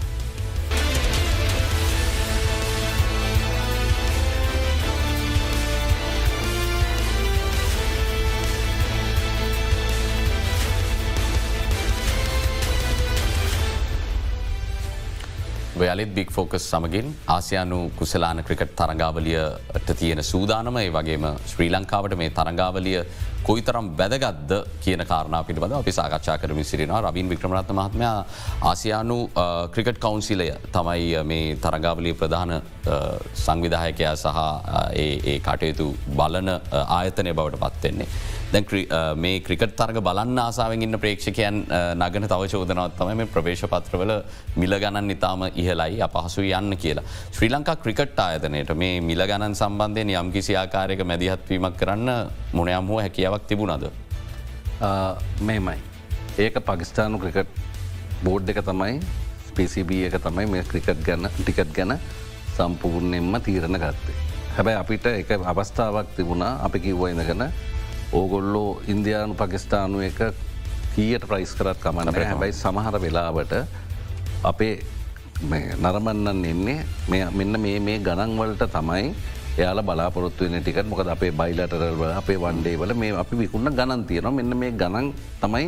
ඔයාලෙත් බික් ෆෝකස් සමගින් ආසියානු කුසලාන ක්‍රිකට් තරංගාවලියට තියෙන සූදානම ඒ වගේම ශ්‍රී ලංකාවට මේ තරංගාවලිය කොයිතරම් වැදගත්ද කියන කාරණා පිළිබඳ අපි සාකච්ඡා කරමින් සිරිනවා රබින් වික්‍රමරත්න මහත්මයා ආසියානු ක්‍රිකට් කවන්සිලය තමයි මේ තරගාවලිය ප්‍රධාන සංවිධායකයා සහ ඒ කටයුතු බලන ආයතනය බවට පත්වෙන්නේ. දැන් මේ ක්‍රිකට් තරග බලන්න ආසාාවෙන් ඉන්න ප්‍රේක්ෂකයන් නගන තව චෝදනවත් තම මේ ප්‍රවේශ පත්‍රවල මිල ගණන් ඉතාම ඉහලයි අපහසු යන්න කියලා. ශ්‍රී ලංකා ක්‍රිකට් ආයතනයට මේ මිල ගණන් සම්බන්ධය යම් කිසි ආකාරයක මැදිහත්වීමක් කරන්න මොනයම් හෝ හැකියාවක් තිබුණද. මෙමයි. ඒක පකිස්ානු ක්‍රිකට් බෝඩ් එක තමයි PCB එක තමයි මේ ක්‍රිකට් ගැන ටිකට් ගැන සම්පූර්ණයෙන්ම තීරණ ගත්තේ. හැබැයි අපිට එක අවස්ථාවක් තිබුණා අපි කිව්ව ඉඳගෙන ඕගොල්ලෝ ඉන්දයානු පකිස්ථානු එක කීයට ප්‍රයිස් කරත් කමන්න හැබැයි සමහර වෙලාවට අපේ නරමන්නන් එන්නේ මෙන්න මේ මේ ගණන්වලට තමයි එයාල බලාපොරොත්තු වෙන ටිකට මොකද අපේ බයිලටරව අපේ වන්ඩේවල මේ අපි විකුන්න ගණන් තියෙනවා. මෙන්න මේ ගණන් තමයි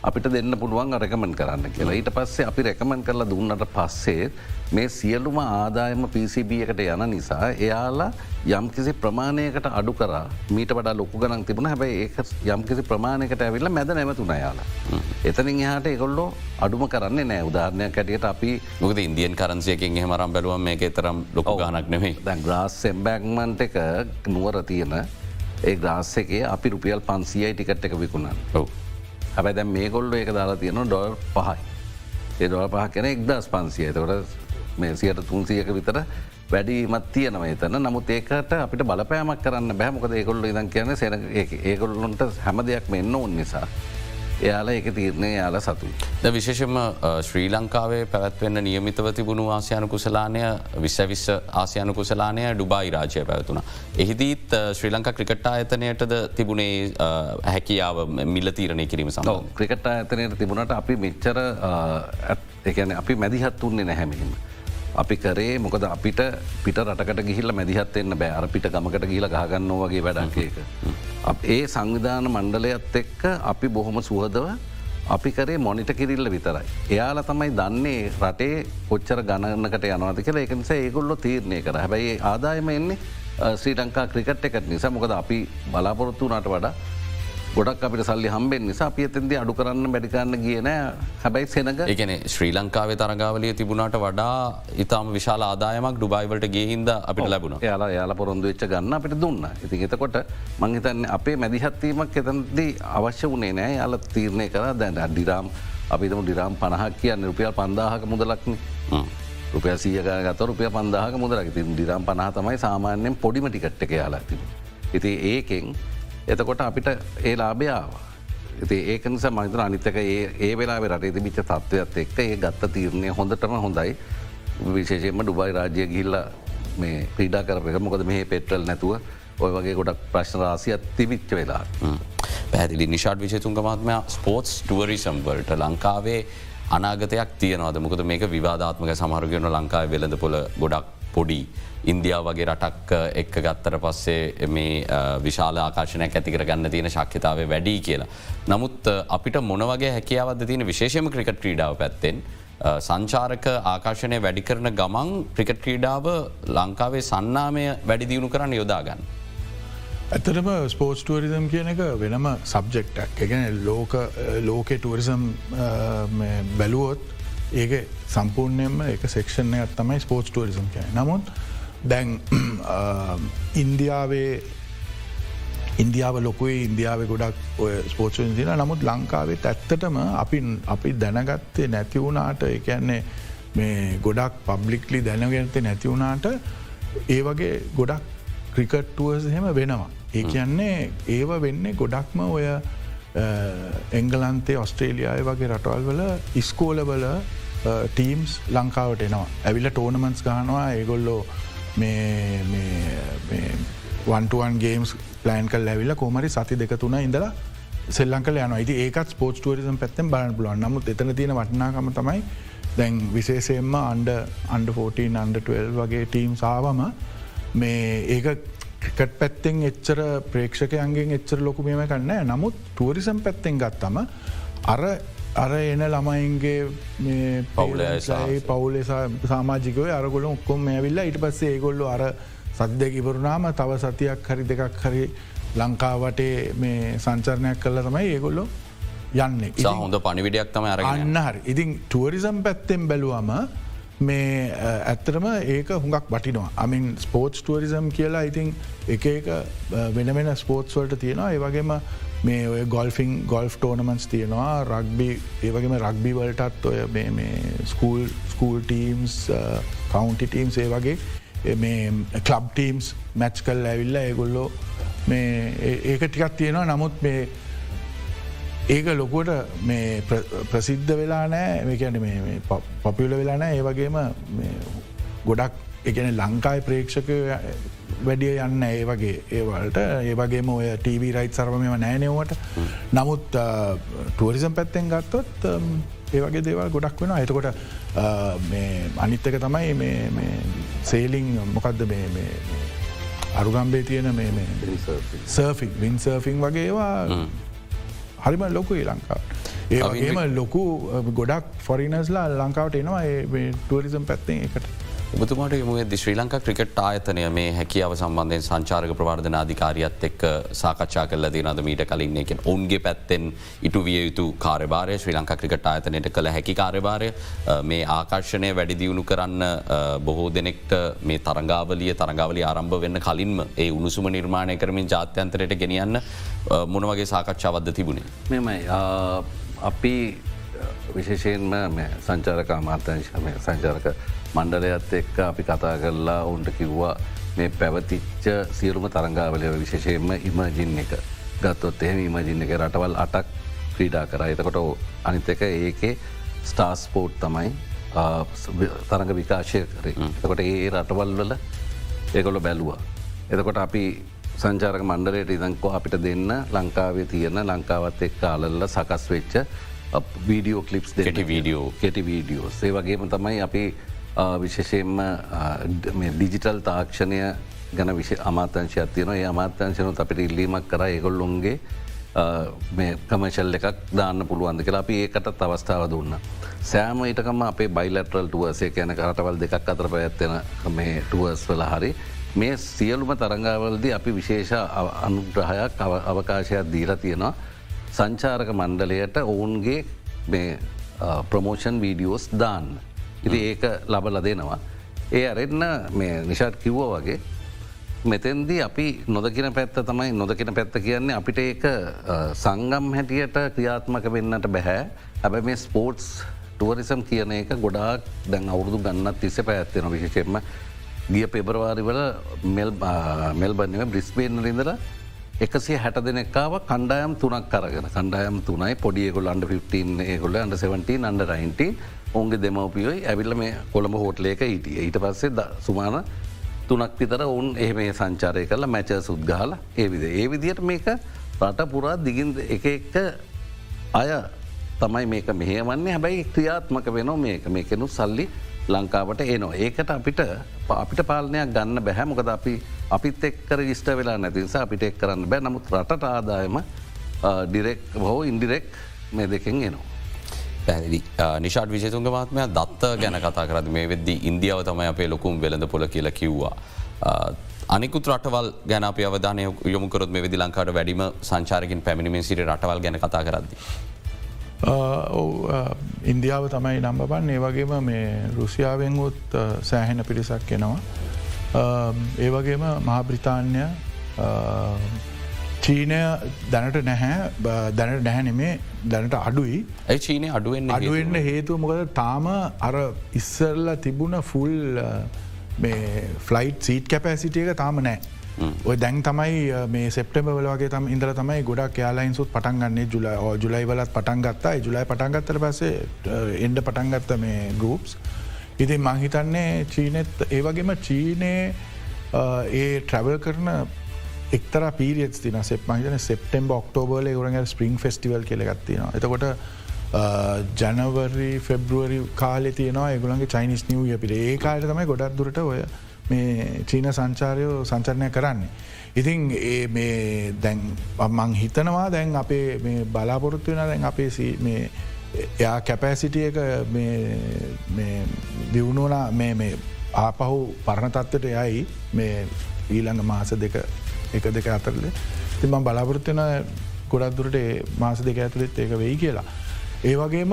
අපිට දෙන්න පුළුවන් රැකමන් කරන්න කියලා. ඊට පස්සේ අපි රැකමන් කරලා දුන්නට පස්සේ මේ සියලුම ආදායම PCB එකට යන නිසා එයාලා යම්කිසි ප්‍රමාණයකට අඩු කර. මීට වඩා ලොකු ගනන් තිබුණ. හැබයි ඒ යම්කිසි ප්‍රමාණයකට ඇවිල්ල මැද නැමතුන යාලා. එතනින් එහට එකොල්ලෝ අඩුම කරන්න නෑ උදාහරණයක් ඇටියට අපි මුද ඉන්දියන් කරන්සියකින් එහෙමරම් බැලුවම් මේක තරම් ලොක ගනක් නෙවේ දැන් ග්‍රාස් සෙම්බැක්මන්ට එක නුවර තියෙන ඒ ග්‍රාස් එකේ අපි රුපියල් පන්සියයි ටිකට් එක විකුණන්න. ඔව. හැබැ දැම් මේ කොල්ල එක දාලා තියෙන ඩොල් පහයි. ඒ ඩොල පහ කෙන එක්දස් පන්සිය. තකට මේ සියට තුන්සියක විතර වැඩීමත් තියනව එතන. නමුත් ඒකට අපිට බලපෑමක් කරන්න බෑමොකද ඒකොල්ල ඉදන් කියන සෙන ඒකොල්ලොන්ට හැම දෙයක් මෙන්න ඔන්න නිසා. එයාලා එක තීරණය යාල සතුයි. ද විශේෂම ශ්‍රී ලංකාවේ පැවැත්වෙන්න නියමිතව තිබුණු ආසියනු කුසලානය විශ්විස්ස ආසියනු කුසලානය ඩුබායි රාජය පැවතුන. එහිදීත් ශ්‍රී ලංකා ක්‍රිකට් ආයතනයටද තිබුණේ හැකියාව මිල්ල තීරණය කිරීම සම ක්‍රිකට් ආයතනයට තිබුණට අපි මෙච්චර එකන අපි මැදිහත් වන්නේ නැහැමිහිම. අපි කරේ මොකද අපිට පිට රටකට ගිහිල්ල මැදිහත් එන්න බෑ. අර පිට ගමකට ගිල ගහගන්න වගේ වැඩන්කේක. ඒ සංවිධාන මණ්ඩලයත් එක්ක අපි බොහොම සුහදව අපි කරේ මොනිට කිරිල්ල විතරයි. එයාල තමයි දන්නේ රටේ කොච්චර ගණන්නකට යනවද කියලා. එකනිසා ඒගොල්ලො තීරණය කර. හැබැයි ආදායම එන්නේ ශ්‍රී ලංකා ක්‍රිකට් එකට නිසා. මොකද අපි බලාපොරොත්තු වනට වඩා ගොඩක් අපිට සල්ලි හම්බෙන් නිසා පියතෙන්ද අඩු කරන්න බැඩිකන්න කියන හැබැයි සෙනක එකන ශ්‍රී ලංකාවේ තරගාවලිය තිබුණට වඩා ඉතාම විශාල ආදායමක් ඩුබයිවලට ගේහින්ද අපිට ලැබුණ. යාලා යාල පොරොන්දු වෙච්ච ගන්න අපිට දුන්න. ඉති එතකොට මංහිතන්න අපේ මැදිහත්වීමක් එතන්දී අවශ්‍ය වනේ නෑ. යාල තීරණය කර දැන් අඩිරාම් අපිතම ඩිරාම් පණහක් කියන්න රුපියල් පන්දාහක මුදලක්න. රුපය සියක ගත රුපිය පන්දාහක මුදලක්. ති ඩිරම් පනහ තමයි සාමාන්‍යයෙන් පොඩිම ටිකට්ට යාලා තිබ. ඉති ඒකෙන් එතකොට අපිට ඒ ලාභයාව. ඇති ඒක නිසා මහිතන අනිතක ඒ වෙලා රට තිබිච්ච තත්ත්වයක් එක්ක ඒ ගත්ත තීරණය හොඳටම හොඳයි. විශේෂයෙන්ම ඩුබයි රාජ්‍ය ගිල්ල මේ ක්‍රීඩා කරපක මොකද මේ පෙට්‍රල් නැතුව ඔය වගේ ගොඩක් ප්‍රශ්න රාසියක් තිබිච්ච වෙලා. පැදිලි නිශාඩ් විශේතුන්ග මත්මය ස්පෝර්ටස් ටුවරිසම්වලට ලංකාවේ අනාගතයක් තියනවද? මොකද මේක විවාධාත්මක සමහරගෙන ලංකාව වෙළඳ පොල ගොඩක් පොඩි. ඉන්දියාව වගේ රටක් එක්ක ගත්තර පස්සේ මේ විශාල ආකාශනයක් ඇතිකර ගන්න තියෙන ශක්්‍යතාව වැඩී කියලා. නමුත් අපිට මොනවගේ හැකියාවද තියෙන විශේෂම ක්‍රිකට ක්‍රීඩාව පැත්තෙන්. සංචාරක ආකාශනය වැඩි කරන ගමන් ක්‍රිකට් ක්‍රීඩාව ලංකාවේ සන්නාමය වැඩිදියුණු කරන්න යොදාගන්න. ඇතරම ස්පෝර්ට් ටුවරිසම් කියන එක වෙනම සබ්ජෙක්ටක් එකන ලෝක ලෝකෙ ටුවරිසම් බැලුවොත් ඒක සම්පූර්ණයෙන්ම එක සෙක්ෂණයක් තමයි ස්පෝර්ට් ටුවරිසම් කියන නමුත් දැන් ඉන්දියාවේ ඉන්දියාව ලොකුයි ඉන්දියාව ගොඩක් ඔය ස්පෝර්ට්ෙන් දින නමුත් ලංකාවෙත් ඇත්තටම අපි අපි දැනගත්තේ නැතිවුණට එකන්නේ මේ ගොඩක් පබ්ලික්ලි දැනගෙනත නැතිවුණට ඒ වගේ ගොඩක් ක්‍රිකට්ටුවස් හෙම වෙනවා. ඒ කියන්නේ ඒව වෙන්නේ ගොඩක්ම ඔය Uh, එංගලන්තේ ඔස්ට්‍රේලියය වගේ රටවල් වල uh, ඉස්කෝලවල ටීම්ස් ලංකාවට එනවා. ඇවිල්ල ටෝනමන්ස් ගහනවා. ඒගොල්ලෝ වන්ටුවන් ගේම්ස් ප්ලෑන් කල් ඇවිල්ල කෝමරි සති දෙක තුන ඉඳලා සෙල්ලංකල යන යි ඒකත් ස්පෝට් ටරිසම් පැත්තෙන් බලන්න පුළුවන්. නමුත් එතන තියෙන වටනාකම තමයි දැන් විශේෂයෙන්ම අන්ඩ අන්ඩ 14 අන්ඩ 12 වගේ ටීම් සාවම මේ ඒක ක්‍රිකට් පැත්තෙන් එච්චර ප්‍රේක්ෂකයන්ගෙන් එච්චර ලොකු මේම කන්න නමුත් ටූරිසම් පැත්තෙන් ගත්තම අර අර එන ළමයින්ගේ පවුලයි පවුලේ සාමාජිකව අරගොල ඔක්කොම ඇවිල්ලා ඉට පස්සේ ඒගොල්ලු අර සද්‍ය ඉවරුනාම තව සතියක් හරි දෙකක් හරි ලංකාවටේ මේ සංචරණයක් කල්ල තමයි ඒගොල්ලො යන්නේ. හොඳ පනිවිඩයක් තම අරන්න හරි. ඉතින් ටුවරිසම් පැත්තෙන් බැලුවම මේ ඇත්තරම ඒක හුඟක් වටිනවා. අමින් ස්පෝට්ස් ටුවරිසම් කියලා ඉතින් එක එක වෙන වෙන ස්පෝට්ස් වලට තියෙනවා. ඒවගේම මේ ඔය ගොල්ෆිං ගොල්ෆ් ටෝනමන්ස් තියෙනවා. රක්බි ඒවගේම රක්බි වලටත් ඔය school school teams county teams ඒ වගේ මේ කලබ් ටීම්ස් මැච් කල් ඇවිල්ල ඒගොල්ලෝ මේ ඒක ටිකක් තියෙනවා. නමුත් මේ ඒක ලොකුවට මේ ප්‍රසිද්ධ වෙලා නෑ මේකන පොපියල වෙලා නෑ ඒ වගේම ගොඩක් එකන ලංකායි ප්‍රේක්ෂක වැඩිය යන්න ඒ වගේ ඒවලට ඒවගේම ඔය TV රයිත් සරමම නෑනෙවට නමුත් ටුවරිසම් පැත්තෙන් ගත්තොත් ඒවගේ දේවල් ගොඩක් වෙන එතකොට අනිත්තක තමයි සේලිං මොකක්ද අරුගම්බේ තියෙන සර්ෆික් වින් සර්ෆිං වගේවා හරිම ලොකුයි ලංකා. ඒම ලොකු ගොඩක් ෆොරිනස්ලා ලංකාවට එනවා ටුවරිසම් පැත්තෙන් එකට. ඔබතුමාට යමුද ශ්‍රී ලංකා ක්‍රිකට් ආයතනය මේ හැකියාව සම්බන්ධයෙන් සංචාරක ප්‍රවර්ධන අධිකාරියත් එක් සාකච්ඡා කල දිනද මීට කලින් එකෙන් ඔන්ගේ පැත්තෙන් ඉටු විය යුතු කාරබාරය ශ්‍රී ලංකා ක්‍රිකට් ආයතනයට කළ හැකි කාරබාරය මේ ආකර්ශණය වැඩිදියුණු කරන්න බොහෝ දෙනෙක්ට මේ තරංගාවලිය තරංගාවලි ආරම්භ වෙන්න කලින්ම ඒ උණුසුම නිර්මාණය කරමින් ජාත්‍යන්තරයට ගෙනියන්න මොන වගේ සාකච්ඡාවද්ද තිබුණේ. මෙමයි. අපි විශේෂයෙන්ම සංචාරක අමාර්තංශම සංචාරක මණ්ඩලයත් එක්ක අපි කතා කරලා ඔවුන්ට කිව්වා මේ පැවතිච්ච සියරුම තරංගාවලය විශේෂයෙන්ම ඉමජින් එක. ගත්තොත් එහෙම ඉමජින් එක රටවල් අටක් ක්‍රීඩා කර. එතකොට අනිත එක ඒකේ ස්ටාස්පෝට් තමයි තරඟ විකාශය කරේ. එතකොට ඒ රටවල් වල ඒකොල බැලුවා. එතකොට අපි සංචාරක මණ්ඩලයට ඉදංකෝ අපිට දෙන්න ලංකාවේ තියෙන ලංකාවත් එක් කාලල්ල සකස් වෙච්ච වීඩියෝ කලිප්ස් දෙට වීඩියෝ කෙටි වීඩියෝ ඒ වගේම තමයි අපි විශේෂයෙන්ම ඩිජිටල් තාක්ෂණය ගැන විශ අමාතංශයක් තියන ඒ අමාත්‍යංශනොත් අපිට ඉල්ලීමක් කර ඒගොල්ලොන්ගේ මේ කමශල් එකක් දාන්න පුළුවන්ද කියලා අපි ඒකටත් අවස්ථාව දුන්න. සෑම ඉටකම අපේ බයිලටරල් ටුවසේ යන කරටවල් දෙකක් අතර පැත්තෙන මේ ටුවස් වල හරි මේ සියලුම තරංගාවලද අපි විශේෂ අනුග්‍රහයක් අවකාශයක් දීර තියෙනවා සංචාරක මණ්ඩලයට ඔවුන්ගේ ප්‍රමෝෂන් වීඩියෝස් දාන්න. ඉති ඒක ලබල දෙනවා. ඒ අරෙන්න මේ නිශාට් කිව්ව වගේ මෙතැන්දී අපි නොදකින පැත්ත තමයි නොදකින පැත්ත කියන්නේ අපිට ඒක සංගම් හැටියට ක්‍රියාත්මක වෙන්නට බැහැ හැබැ මේ ස්පෝර්ට්ස් ටුවරිසම් කියන එක ගොඩාක් දැන් අවුරුදු ගන්නත් තිස්ස පැත්තෙන විශෂෙන්ම ගිය පෙබරවාරිවල මෙල්බන්නව බ්‍රිස්බේන් රිඳර එකසේ හැට දෙනෙක්කාව කණ්ඩායම් තුනක් කරගෙන කණ්ඩායම් තුනයි පොඩියගොල් අන්ඩ 15 ඒගොල අන්ඩ 17 අන්ඩ 19 ඔුන්ගේ දෙමවපියෝයි ඇවිල්ල මේ කොළඹ හෝටලේක හිටිය. ඊට පස්සේ ද සුමාන තුනක් විතර ඔවුන් එහ මේ සංචාරය කරලා මැච සුද්ගාල ඒවිද. ඒ විදියට මේක රට පුරා දිගින් එක එක්ක අය තමයි මේක මෙහමන්නේ හැබැයි ක්‍රියාත්මක වෙන මේක. මේකෙනු සල්ලි ලංකාවට එනවා. ඒකට අපිට අපිට පාලනයක් ගන්න බැහැ මොකද අපි අපිත් එක්කර ඉස්ට වෙලා නැතිනිසා අපිට එක් කරන්න බෑ නමුත් රටට ආදායම ඩිරෙක් හෝ ඉන්ඩිරෙක් මේ දෙකෙන් එනවා. පැදිි නිශාඩ් විජතුන්ග මාත්මය දත්ත ගැන කතා කරද මේ වෙද්දි ඉන්දියාව තමයි අපේ ලොකුම් වෙළඳ පොල කියලා කිව්වා. අනිකුත් රටවල් ගැන අප අවධානය යොමුකරොත් මේ වෙදි ලංකාට වැඩිම සංචාරකින් පැමිණිමෙන් සිට රටවල් ගැන කතා කරද්දි. ඉන්දියාව තමයි නම්බපන් ඒ වගේම මේ රුසියාවෙන්ගුත් සෑහෙන පිරිසක් එනවා. ඒ වගේම මහාබ්‍රිතාන්‍ය චීනය දැනට නැහැ. දැනට නැහැ නෙමේ. දැනට අඩුයි. ඇයි චීනය අඩුවෙන් අඩුවෙන්න්න හේතුව? මොකද? තාම අර ඉස්සරල තිබුණ ෆුල් ෆලයිට් සීට් කැපෑසිටියක තාම නෑ ඔය දැන් තමයි මේ සෙප්ටම වලගේ තම ඉදර තමයි ගොඩක් යාලයින්සුත් පටන්ගන්නේ ජුල ජුලයි වලත් පටන් ගත්තා. ජුලයි පටන්ගත්තර පස්සේ එන්ඩ පටන්ගත්ත මේ ගරුප්ස් ඉතින් මංහිතන්නේ චීනෙත් ඒවගේම චීනය ඒ ට්‍රවල් කරන එක්තර පීරියත් තින සෙප් මහිතන සෙප්ටෙම් ඔක්ටෝබර්ල ගුරග ස්පරිං ෆෙස්ටිවල් කෙලගත්තින එතකොට ජනවරි ෆෙබ්රුවරි කාලෙ තියනවා ඒගුලන්ගේ චයිනිස් නිිය පිට ඒ කාලට තමයි ගොඩක් දුරට ඔය මේ චීන සංචාරයෝ සංචරණය කරන්නේ. ඉතින් ඒ මේ දැන් මං හිතනවා දැන් අපේ මේ බලාපොරොත්තු වෙන දැන් අපේ එයා කැපෑසිටිය එක දියුණුවනා මේ ආපහු පරණ තත්වට යයි මේ ඊළඟ මාස දෙක එක දෙක අතරල තිම බලාපොරත්වෙන ගොඩක් දුරට මාස දෙක ඇතුළෙත් ඒක වෙයි කියලා. ඒ වගේම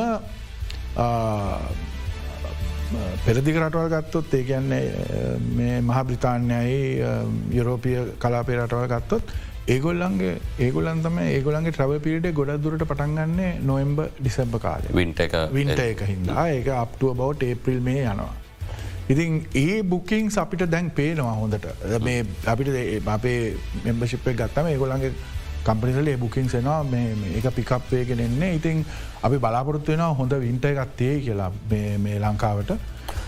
පෙරදික රටවල් ගත්තොත් ඒ කියන්නේ මේ මහ බ්‍රතාන්යයි යුරෝපිය කලාපේ රටවල් ගත්තොත් ඒගොල්ලන්ගේ ඒගොලන් තම ඒගොලන්ගේ ට්‍රව පිට ගොඩ දුරට පටන්ගන්නේ නොෙම්බ ඩිසම්බ කාල. වින්ට එක. වින්ට එක හින්දා. ඒක අප්ටුව බවට ඒප්‍රිල් මේ යනවා. ඉතින් ඒ බුකින් අපිට දැන් පේනවා හොඳට. මේ අපිට අපේ මෙම්බශිප්ය ගත්තම ඒගොලන්ගේ කම්පනිසල බුකින් සෙනවා ඒක පිකප්වේගෙන එන්නේ. ඉතින් අපි බලාපොරත්තු වෙන හොඳ වින්ට එකත්තේ කියලා මේ ලංකාවට.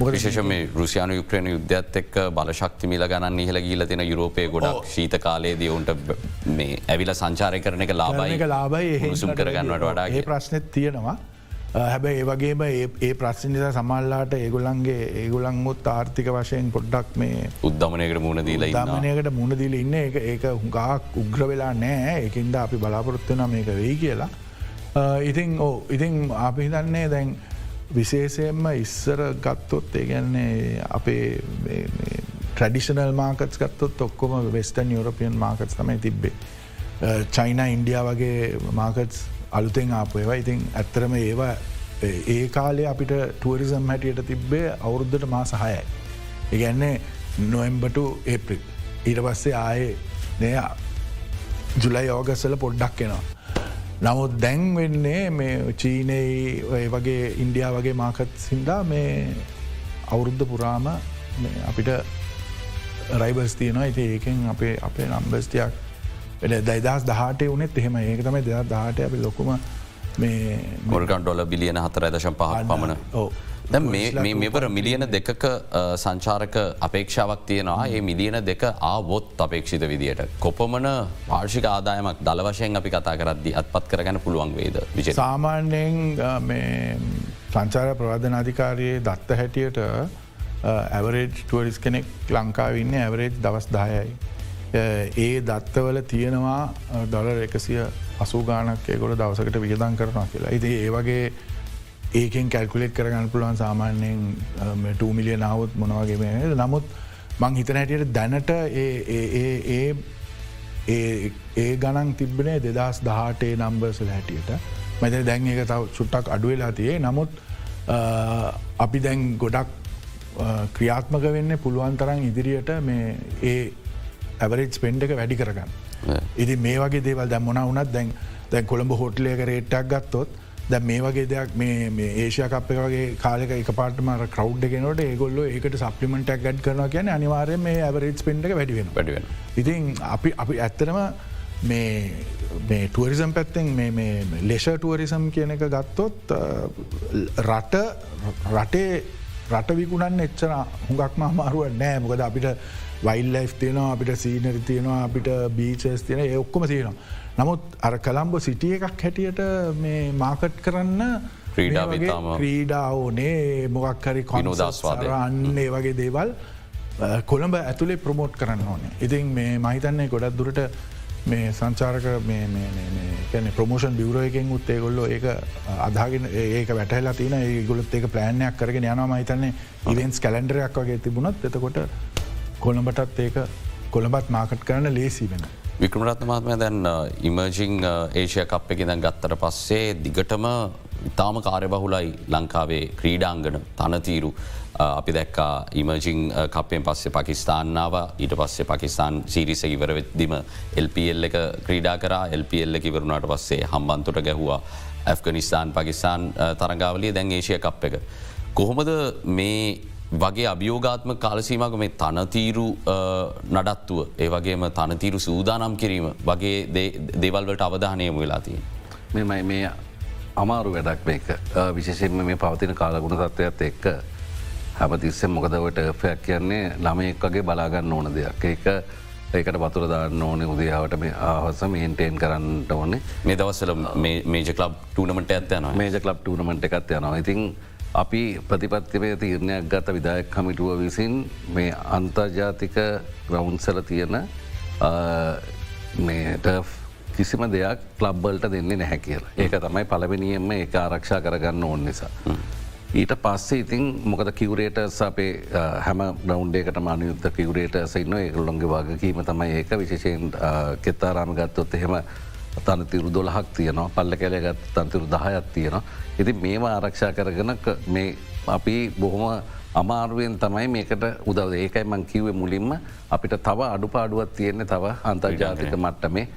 විශේෂ මේ රුසියානු යුක්්‍රණ යුද්ධත් එක් බලශක්තිමිල ගණන් ඉහල ගීල තින යුරෝපය ගොඩක් ශීත කාලයේදී ඔවුන්ට මේ ඇවිල සංචාරය කරන එක ලාබයි ලාබයි සුම් කරගන්නට වඩා ඒ ප්‍රශ්නත් තියෙනවා හැබැයි ඒවගේම ඒ ප්‍රශ්න නිසා සමල්ලාට ඒගොලන්ගේ ඒගොලංමුත් ආර්ථික වශයෙන් පොඩ්ඩක් මේ උද්ධමනයකට මුණ දීල දමනයකට මුණදිල ඉන්න එක ඒක හුඟක් උග්‍ර වෙලා නෑ එකින්ද අපි බලාපොරොත්වන මේක වෙයි කියලා. ඉතින් ඕ ඉතින් අපි හිතන්නේ දැන් විශේෂයෙන්ම ඉස්සර ගත්තොත් ඒගැන්නේ අපේ ට්‍රඩිෂනල් මාකටස් ගත්තොත් ඔක්කොම වෙස්ටන් යුරපියන් මාකටස් තමයි තිබ්බේ. චයින ඉන්ඩියා වගේ මාකටස් අලුතෙන් ආපයවා ඉතින් ඇත්තරම ඒවා ඒ කාලේ අපිට ටුවරිසම් හැටියට තිබ්බේ අවුරුද්ධට මා සහයයි. ඉගැන්නේ නොෙම්බට ඒප්‍රික් ඊට පස්සේ ආයේ නයා ජුලයි ඕගස්සල පොඩ්ඩක් එනවා. නමුත් දැන් වෙන්නේ මේ චීනයි වගේ ඉන්ඩියා වගේ මාකත් සිින්දා මේ අවුරුද්ධ පුරාම අපිට රයිබස් තියනවා ඇති ඒකෙන් අපේ අපේ නම්බස්තියක් දයිදස් දහටේ වනෙත් එහෙම ඒක තමයි දෙ දාට අපි ලොකුම මේ මොර්ගන් ඩොල බිලියන හතර දශම් පහක් පමණ. මෙවර මිලියන දෙකක සංචාරක අපේක්ෂාවක් තියෙනවා. ඒ මිලියන දෙක ආවොත් අපේක්ෂිත විදියට. කොපමන පාර්ෂික ආදායමක් දල වශයෙන් අපි කතා කරද්දි අත්පත් කරගැන පුළුවන් වේද විජ? සාමාන්‍යයෙන් සංචාර ප්‍රවාධනාධිකාරයේ දත්ත හැටියට ඇවරේජ් ටුවරිස් කෙනෙක් ලංකාවන්න ඇවරේජ් දවස් දායයි. ඒ දත්තවල තියෙනවා ඩොලර් එකසිය අසූ ගානක් ඒකොට දවසකට වියදන් කරනවා කියලා. ඉති ඒ වගේ ඒකෙන් කැල්කුලෙට් කරගන්න පුළුවන් සාමාන්‍යයෙන් ටූමිලිය නාවත් මොනවගේ මේ නමුත් මං හිතන හැටියට දැනට ඒ ගණන් තිබ්බනේ දෙදස් දහටේ නම්බර්සල හැටියට. මැත දැන් ඒක තව චුට්ටක් අඩුවෙලා තියේ නමුත් අපි දැන් ගොඩක් ක්‍රියාත්මක වෙන්න පුළුවන් තරන් ඉදිරියට මේ ඒ ඇවරේජ් පෙන්ඩ එක වැඩි කරගන්න. ඉති මේ වගේ දේවල් දැ මොන වනත් දැන් දැන් කොළඹ හොටලයක රේට්ටක් ගත්තොත් දැ මේ වගේ දෙයක් මේ ඒෂය කප් වගේ කාලක එක පාටම කව් ගෙනට ඒගොල්ල ඒකට සප්ලිමෙන්ටක් ගඩ් කරන කියන අනිවාරය මේ ඇවරේජ් පෙන්ඩ වැඩිවෙන වැඩිවෙන. ඉතින් අපි අපි ඇත්තරම මේ ටුවරිසම් පැත්තෙන් ලෙෂ ටුවරිසම් කියන එක ගත්තොත් රට රටේ රට විකුණන් එච්චන හුඟක්ම අමාරුව නෑ මොකද අපිට වයිල් ලයි් තියෙනවා අපිට සීනරි තියෙනවා අපිට බීචස් තියෙන ඒ ඔක්කොම තියෙනවා. නමුත් අර කළම්බ සිටිය එකක් හැටියට මේ මාකට් කරන්න ක්‍රීඩා ඕනේ. මොගක්හරි කොනෝදස්වාද අන්නේ වගේ දේවල් කොළඹ ඇතුළේ ප්‍රමෝට් කරන්න ඕනේ. ඉතින් මේ මහිතන්නේ ගොඩක් දුරට මේ සංචාරක කැන ප්‍රමෝෂන් බිවරෝයකෙන් උත්තේ ගොල්ල ඒක අදාගෙන ඒක වැටහලා තින ඒ ගොලත් ඒක ප්ලෑන්යක් කරගෙන යනවා. මහිතන්නේ ඉවෙන්ස් කලන්ඩරයක් වගේ තිබුණත් එතකොට කොළඹටත් ඒක කොළඹත් මාකට් කරන ලේසි වෙන. වික්‍රමරත්නමාත්මය දැන් ඉමර්ජිං ඒෂය කප් එක දැන් ගත්තර පස්සේ දිගටම ඉතාම කාර්යබහුලයි ලංකාවේ ක්‍රීඩාංගන තනතීරු uh, අපි දැක්කා ඉමර්ජිං කපයෙන් uh, පස්සේ පකිස්ාන්නාව ඊට පස්සේ පකිස්ාන් සීරිස ඉවරවෙද්දිම එල්පල් එක ක්‍රීඩා කර එල්පල් එක ඉවරුණට පස්සේ හම්බන්තොට ගැහවා ඇෆ්ගනිස්ාන් පකිස්ාන් තරගාවලිය දැන් ඒෂය කප් එක. කොහොමද මේ වගේ අභියෝගාත්ම කාලසීමක මේ තනතීරු නඩත්තුව ඒ වගේම තනතීරු සූදානම් කිරීම වගේ දේවල්වට අවධානයම වෙලාතිී. මෙමයි මේ අමාරු වැඩක් මේක. විශේෂෙන්ම මේ පවතින කාලගුණ තත්ත්වයක්ත් එක්ක හැමතිස්සෙන් මොකදවට ෆයක් කියන්නේ? ළම එක්වගේ බලාගන්න ඕන දෙයක්. ඒක ඒකට පතුර දාන්න ඕන උදයාවට මේ ආහස මේන්ටේන් කරන්නට ඕනේ. මේ දවසල මේජ කලබ් ටනමට ඇත්තයන මේජ කලබ් ටනමට එකත් යනවා. ඉතින් අපි ප්‍රතිපත්තිවය තීරණයක් ගත විදායක් කමිටුව විසින් මේ අන්තර්ජාතික රවුන්සල තියෙන මේ කිසිම දෙයක් ලබ්බල්ට දෙන්නේ නැහැ කියලා. ඒක තමයි පලවෙනියෙන්ම ඒ ආරක්ෂා කරගන්න ඕන් නිසා. ඊට පස්සේ ඉතින් මොකද කිවරේටස් අපේ හැම බ්‍රවන්්ඩේකට මානයුද්ධ කිවරේට සයින්න ඒකල්ලොන්ගේ වගකීම තමයි ඒක. විශේෂයෙන් කෙත්තාරාම ගත්තොත් එහෙම තනතිරු දොළහක් තියනවා පල්ල කැලේ ගත් තන්තිරු දහයත් තියෙනවා. ඉති මේවා ආරක්ෂා කරගෙන මේ අපි බොහොම අමාරුවෙන් තමයි මේකට උදව ඒකයි මං කිව්වේ මුලින්ම. අපිට තව අඩුපාඩුවත් තියෙන්නේ තව අන්තර්ජාතික මට්ටමේ.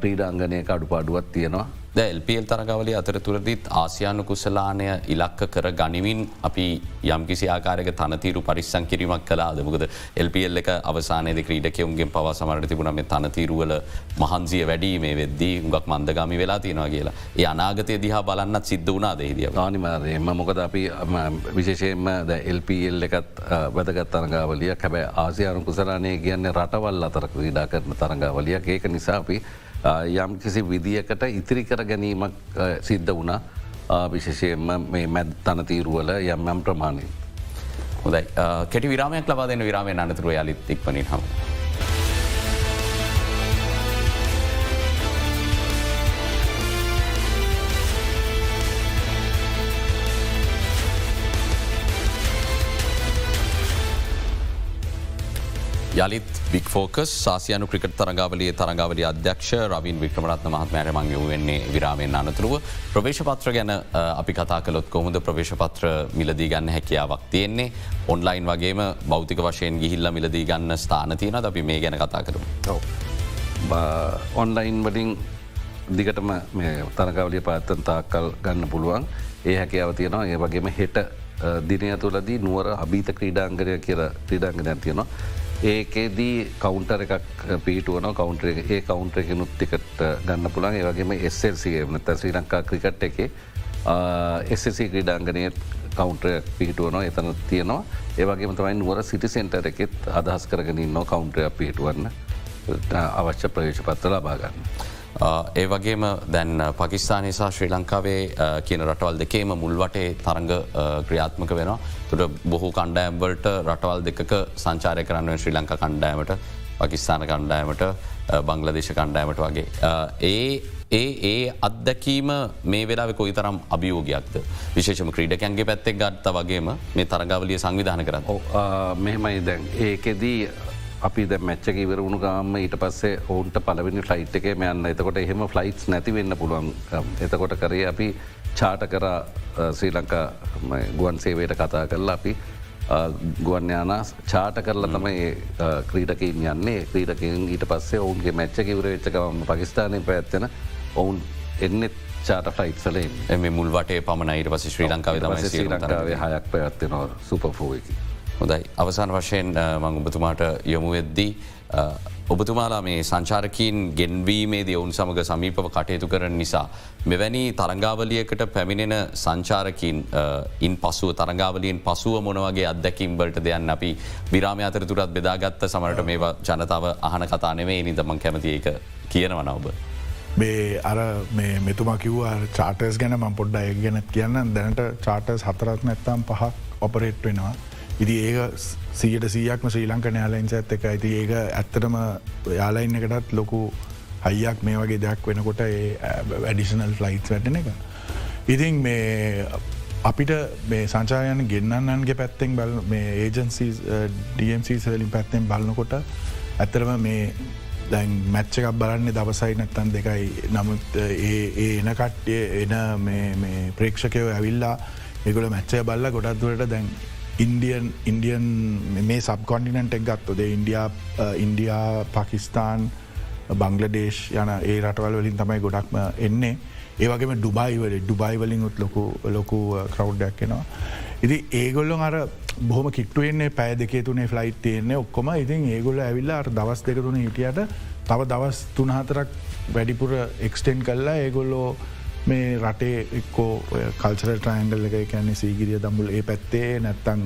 ක්‍රීඩාංගනයක අඩුපාඩුවත් තියෙනවා ද එල්පල් තරගවලි අතරතුරදිත් ආසියානු කුසලානය ඉලක්ක කර ගනිවින් අපි යම්කිසි ආකාරක තනතීරු පරිස්සං කිරීමක් කලා දමකද එල්පල් එක අවසානයද ක්‍රීඩකයවුන්ගෙන් පව සමට තිබුණ මේ තනතීරුවල මහන්සිය වැඩීමේ වෙද්දී උගක් මන්දගමි වෙලා තියෙනවා කියලා. ඒ අනාගතය දිහා බලන්නත් සිද්ධ වනා දෙහිදිය ආනිමාරයම මොකද අපි විශේෂයෙන්ම ද එල්පල් එකත් වැදගත් තරගාවලිය හැබැ ආසියානු කුසලානය කියන්නේ රටවල් අතර ක්‍රීඩා කරන තරගාවලියක්. ඒක නිසා අපි යම් කිසි විදිියකට ඉතිරි කර ගැනීමක් සිද්ධ වුණා විශෂයෙන්ම මේ මැද් තනතීරුවල යම් යම් ප්‍රමාණය. හොදයි කෙටි විරාමයක් ලබා දෙන විරාමය අනතුරුව යලිත් එක්වනින් හම. යළිත් බික් ෆෝකස් සාසියනු ක්‍රිකට තරගාවලිය තරගාවලි අධ්‍යක්ෂ රවින් වික්‍රමරත්න මහත්මෑර මං යවෙන්නේ විරාමෙන් අනතුරුව. ප්‍රවේශපත්‍ර ගැන අපි කතා කලොත් කොහොඳ ප්‍රවේශපත්‍ර මිලදී ගන්න හැකියාවක් තියෙන්නේ? ඔන්ලයින් වගේම භෞතික වශයෙන් ගිහිල්ල මිලදී ගන්න ස්ථාන තියෙන අපි මේ ගැන කතා කරු. ඔන්ලයින් වලින් දිගටම තරගවලිය පාත්තන් තාකල් ගන්න පුළුවන්. ඒ හැකියාව තියෙනවා. ඒ වගේම හෙට දිනය තුලදී නුවර අභීත ක්‍රීඩාංගරය කියර ක්‍රීඩාංගනයක් තියෙනවා. ඒකේදී කවුන්ටර එකක් පිටුවන කවුන්ටර ඒ කවුන්ටර එක නුත්තිකට ගන්න පුළන් ඒවගේම එස්සල්සිය නත ශ්‍රී ලංකා ක්‍රිකට් එක එස්සසි ක්‍රඩාංගනය කවුන්ටරයක් පිහිටුවනවා. එතන තියෙනවා. ඒවගේම තමයි නුවර සිටි සෙන්ටර් එකෙත් අදහස් කරගෙන න්න කවුන්ටරයක් පිහිටුවන්න. අවශ්‍ය ප්‍රවේශ පත්ත ලබාගන්න. ඒ වගේම දැන් පකිස්ානය සහ ශ්‍රී ලංකාවේ කියන රටවල් දෙකේම මුල්වටේ තරඟ ක්‍රියාත්මක වෙනවා තුට බොහෝ කණ්ඩෑම්වලට රටවල් දෙකක සංචාරය කරන්න ශ්‍රී ලංකා කණ්ඩෑමට පකිස්ාන කණ්ඩෑමට බංලදේශ කණ්ඩෑමට වගේ. ඒ ඒ ඒ අත්දැකීම මේ වෙලා කොයි තරම් අභියෝගයක්ද විශේෂම ක්‍රීඩකැන්ගේ පැත්තෙක් ගත්ත වගේම මේ තරගවලිය සංවිධාන කරන්න. මෙහෙමයි දැන් ඒකෙදී අපි ද මච්චක ඉවර වුණු ගාම ඊට පස්සේ ඔවුන්ට පලවෙනි ෆ්ලයිට් එක යන්න එතකොට එහෙම ෆ්ලයිට්ස් නැතිවෙන්න පුළුවන්. එතකොට කරේ අපි චාට කර ශ්‍රී ලංකා ගුවන් සේවයට කතා කරලා අපි ගුවන් යාන චාට කරලා තමයි ක්‍රීඩකින් යන්නේ. ක්‍රීඩකින් ඊට පස්සේ ඔවුන්ගේ මැච්චක ඉවර වෙච්චකම පකිස්ානය පැත්තෙන ඔවුන් එන්නෙත් චාට ෆ්ලයිට් සලේ එම මුල්වට පමණ ඊට පස ශ්‍රී ලංකාව ශ්‍රී ලංකාවේ හයක් පැත්වෙනවා සුපෆෝයකි. හොදයි අවසාන වශයෙන් මං ඔබතුමාට යොමු වෙද්දී. ඔබතුමාලා මේ සංචාරකින් ගෙන්වීමේ දවුන් සමඟ සමීපව කටයුතු කරන නිසා. මෙවැනි තරංගාවලියකට පැමිණෙන සංචාරකින් ඉන් පසුව තරංගාවලියෙන් පසුව මොනවගේ අදැකින් වලට දෙයන්න අපි විරාම අතරතුරත් බෙදාගත්ත සමට මේ ජනතාව අහන කතානෙවේ නිතමං කැමති එක කියනවන ඔබ. මේ අර මෙතුමා කිව්ව චාටර්ස් ගැන ම පොඩ්ඩ ඒ ගැන කියන්න දැනට චාටර්ස් හතරත් නැත්තම් පහ ඔපරේට් වෙනවා. ඉදි ඒක සීට සීයක්ම ශ්‍රී ලංක යාලයින්ස ඇත් එක ඇති ඒක ඇත්තටම යාලයින්න එකටත් ලොකු හයියක් මේ වගේ දෙයක් වෙනකොට වැඩිෂනල් ෆ්ලයිට් වැටන එක. ඉතින් මේ අපිට මේ සංචායන ගෙන්න්නන්ගේ පැත්තෙන් බල මේ ඒජන්සි DMC සලින් පැත්තෙන් බලන්නකොට ඇත්තරම මේ දැන් මැච්ච එකක් බලන්නේ දවසයි නැත්තන් දෙකයි නමුත් ඒ එන කට්ටිය එන ප්‍රේක්ෂකයව ඇවිල්ලා ඒගොල මැච්චය බල්ල ගොඩත්දුවට දැන් ඉන්දියන් ඉන්දියන් මේ සබ්කොන්ටිනන්ට එක් ගත්තොද ඉන්ඩියා ඉන්ඩියා පකිස්ාන් බංගලදේශ් යන ඒ රටවල් වලින් තමයි ගොඩක්ම එන්නේ. ඒවගේම ඩුබයිවල ඩුබයි වලින් උත් ලොකු ලොකු uh, ක්‍රව්ඩයක් එනවා. ඉති ඒගොල්ලො අර බොහම කිට්ටුවන්නේ පැය දෙකේ තුනේ ෆ්ලයිට් තියෙන්නේ ඔක්කොම. ඉතින් ඒගොල්ල ඇවිල්ලා දවස් දෙක තුන හිටියට තව දවස් තුනහතරක් වැඩිපුර එක්ස්ටෙන් කල්ලා ඒගොල්ලෝ මේ රටේ එක්කෝ කල්චර ට්‍රයින්ඩල් එක කියන්නේ සීගිරිය දම්මුල ඒ පැත්තේ නැත්තං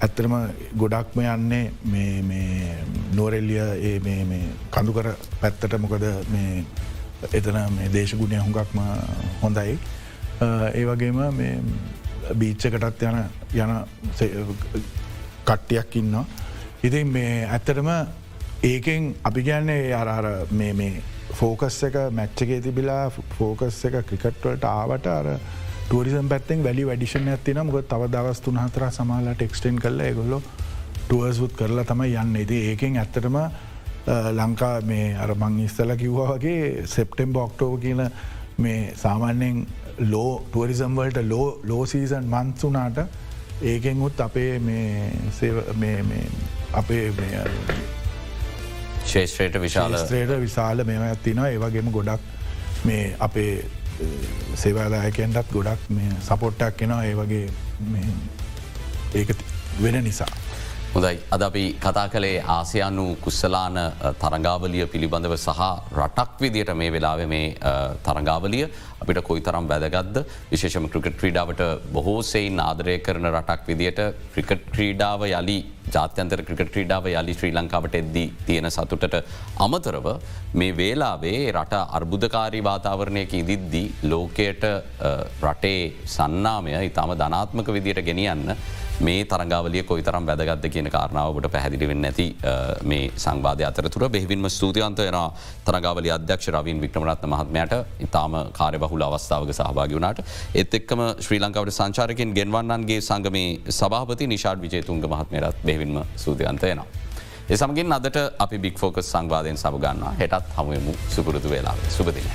ඇත්තරම ගොඩක්ම යන්නේ නෝරෙල්ලිය ඒ කඳුකර පැත්තට මොකද මේ එතන මේ දේශගුණය හුඟක්ම හොඳයි ඒ වගේම බීච්චකටත් යන යන කට්ටියක් ඉන්නවා. ඉතින් මේ ඇත්තටම ඒකෙන් අපි කියන්නේ අරර මේ ෆෝකස් එක මැච්චකේ තිබිලා ෆෝකස් එක ක්‍රිකට්වලට ආවට අර ටරිසම් පැත්තෙන් වැලි වැඩිෂන ඇතින මොක තව දවස් තුන හතර සමාලට එක්ස්ටෙන් කල්ල ගොල්ලො ටුවර්ස්ුත් කරලා තමයි යන්න. ඉති ඒකෙන් ඇත්තටම ලංකා මේ අර මං ඉස්සල කිව්වා වගේ සෙප්ටෙම්බ ඔක්ටෝව කියන මේ සාමාන්‍යෙන් ලෝ ටුවරිසම්වලට ලෝ ලෝසීසන් මන්සුනාට ඒකෙන්ුත් අපේ අපේ ශේෂත්‍රයට විශාල ස්ත්‍රයට විශාල මෙම ඇත්තිනවා ඒවගේම ගොඩක් මේ අපේ සේවාදායකයන්ටත් ගොඩක් මේ සපොට්ටක් කෙනවා ඒ වගේ ඒක වෙන නිසා. හොඳයි. අද අපි කතා කළේ ආසියානු කුස්සලාන තරංගාවලිය පිළිබඳව සහ රටක් විදියට මේ වෙලාව මේ තරංගාවලිය අපිට කොයි තරම් වැදගත්ද. විශේෂම ක්‍රිකට් ක්‍රීඩාවට බොහෝසෙයින් ආදරය කරන රටක් විදියට ක්‍රිකට් ක්‍රීඩාව යලි ජාත්‍යන්තර ක්‍රිකට ක්‍රීඩාව යලි ශ්‍රී ලංකාවට එද්දී තියෙන සතුටට අමතරව මේ වේලාවේ රට අර්බුධකාරී වාතාවරණයක ඉදිද්දී ලෝකයට රටේ සන්නාමය ඉතාම ධනාත්මක විදියට ගෙනියන්න මේ තරංගාවලිය කොයි තරම් වැදගත්ද කියන කාරණාවට පැහැදිලිවෙන්න නැති මේ සංවාධය අතරතුර. බෙහිවින්ම ස්තුතියන්ත යන තරගාවලි අධ්‍යක්ෂ රවින් වික්‍රමරත්න මහත්මයට. ඉතාම කාරය බහුල අවස්ථාවක සහභාග වුණට. එත් එක්කම ශ්‍රී ලංකාවට සංචාරකින් ගෙන්වන්නන්ගේ සංගමේ සභාපති නිශාඩ් විජේතුන්ග මහත්මයටත් බෙහිවින්ම සූතියන්තයනවා. එසමගින් අදට අපි බික් ෆෝකස් සංවාධයෙන් සබගන්න හෙටත් හමුවමු සුපුරුදු වෙලා සුපතිනය.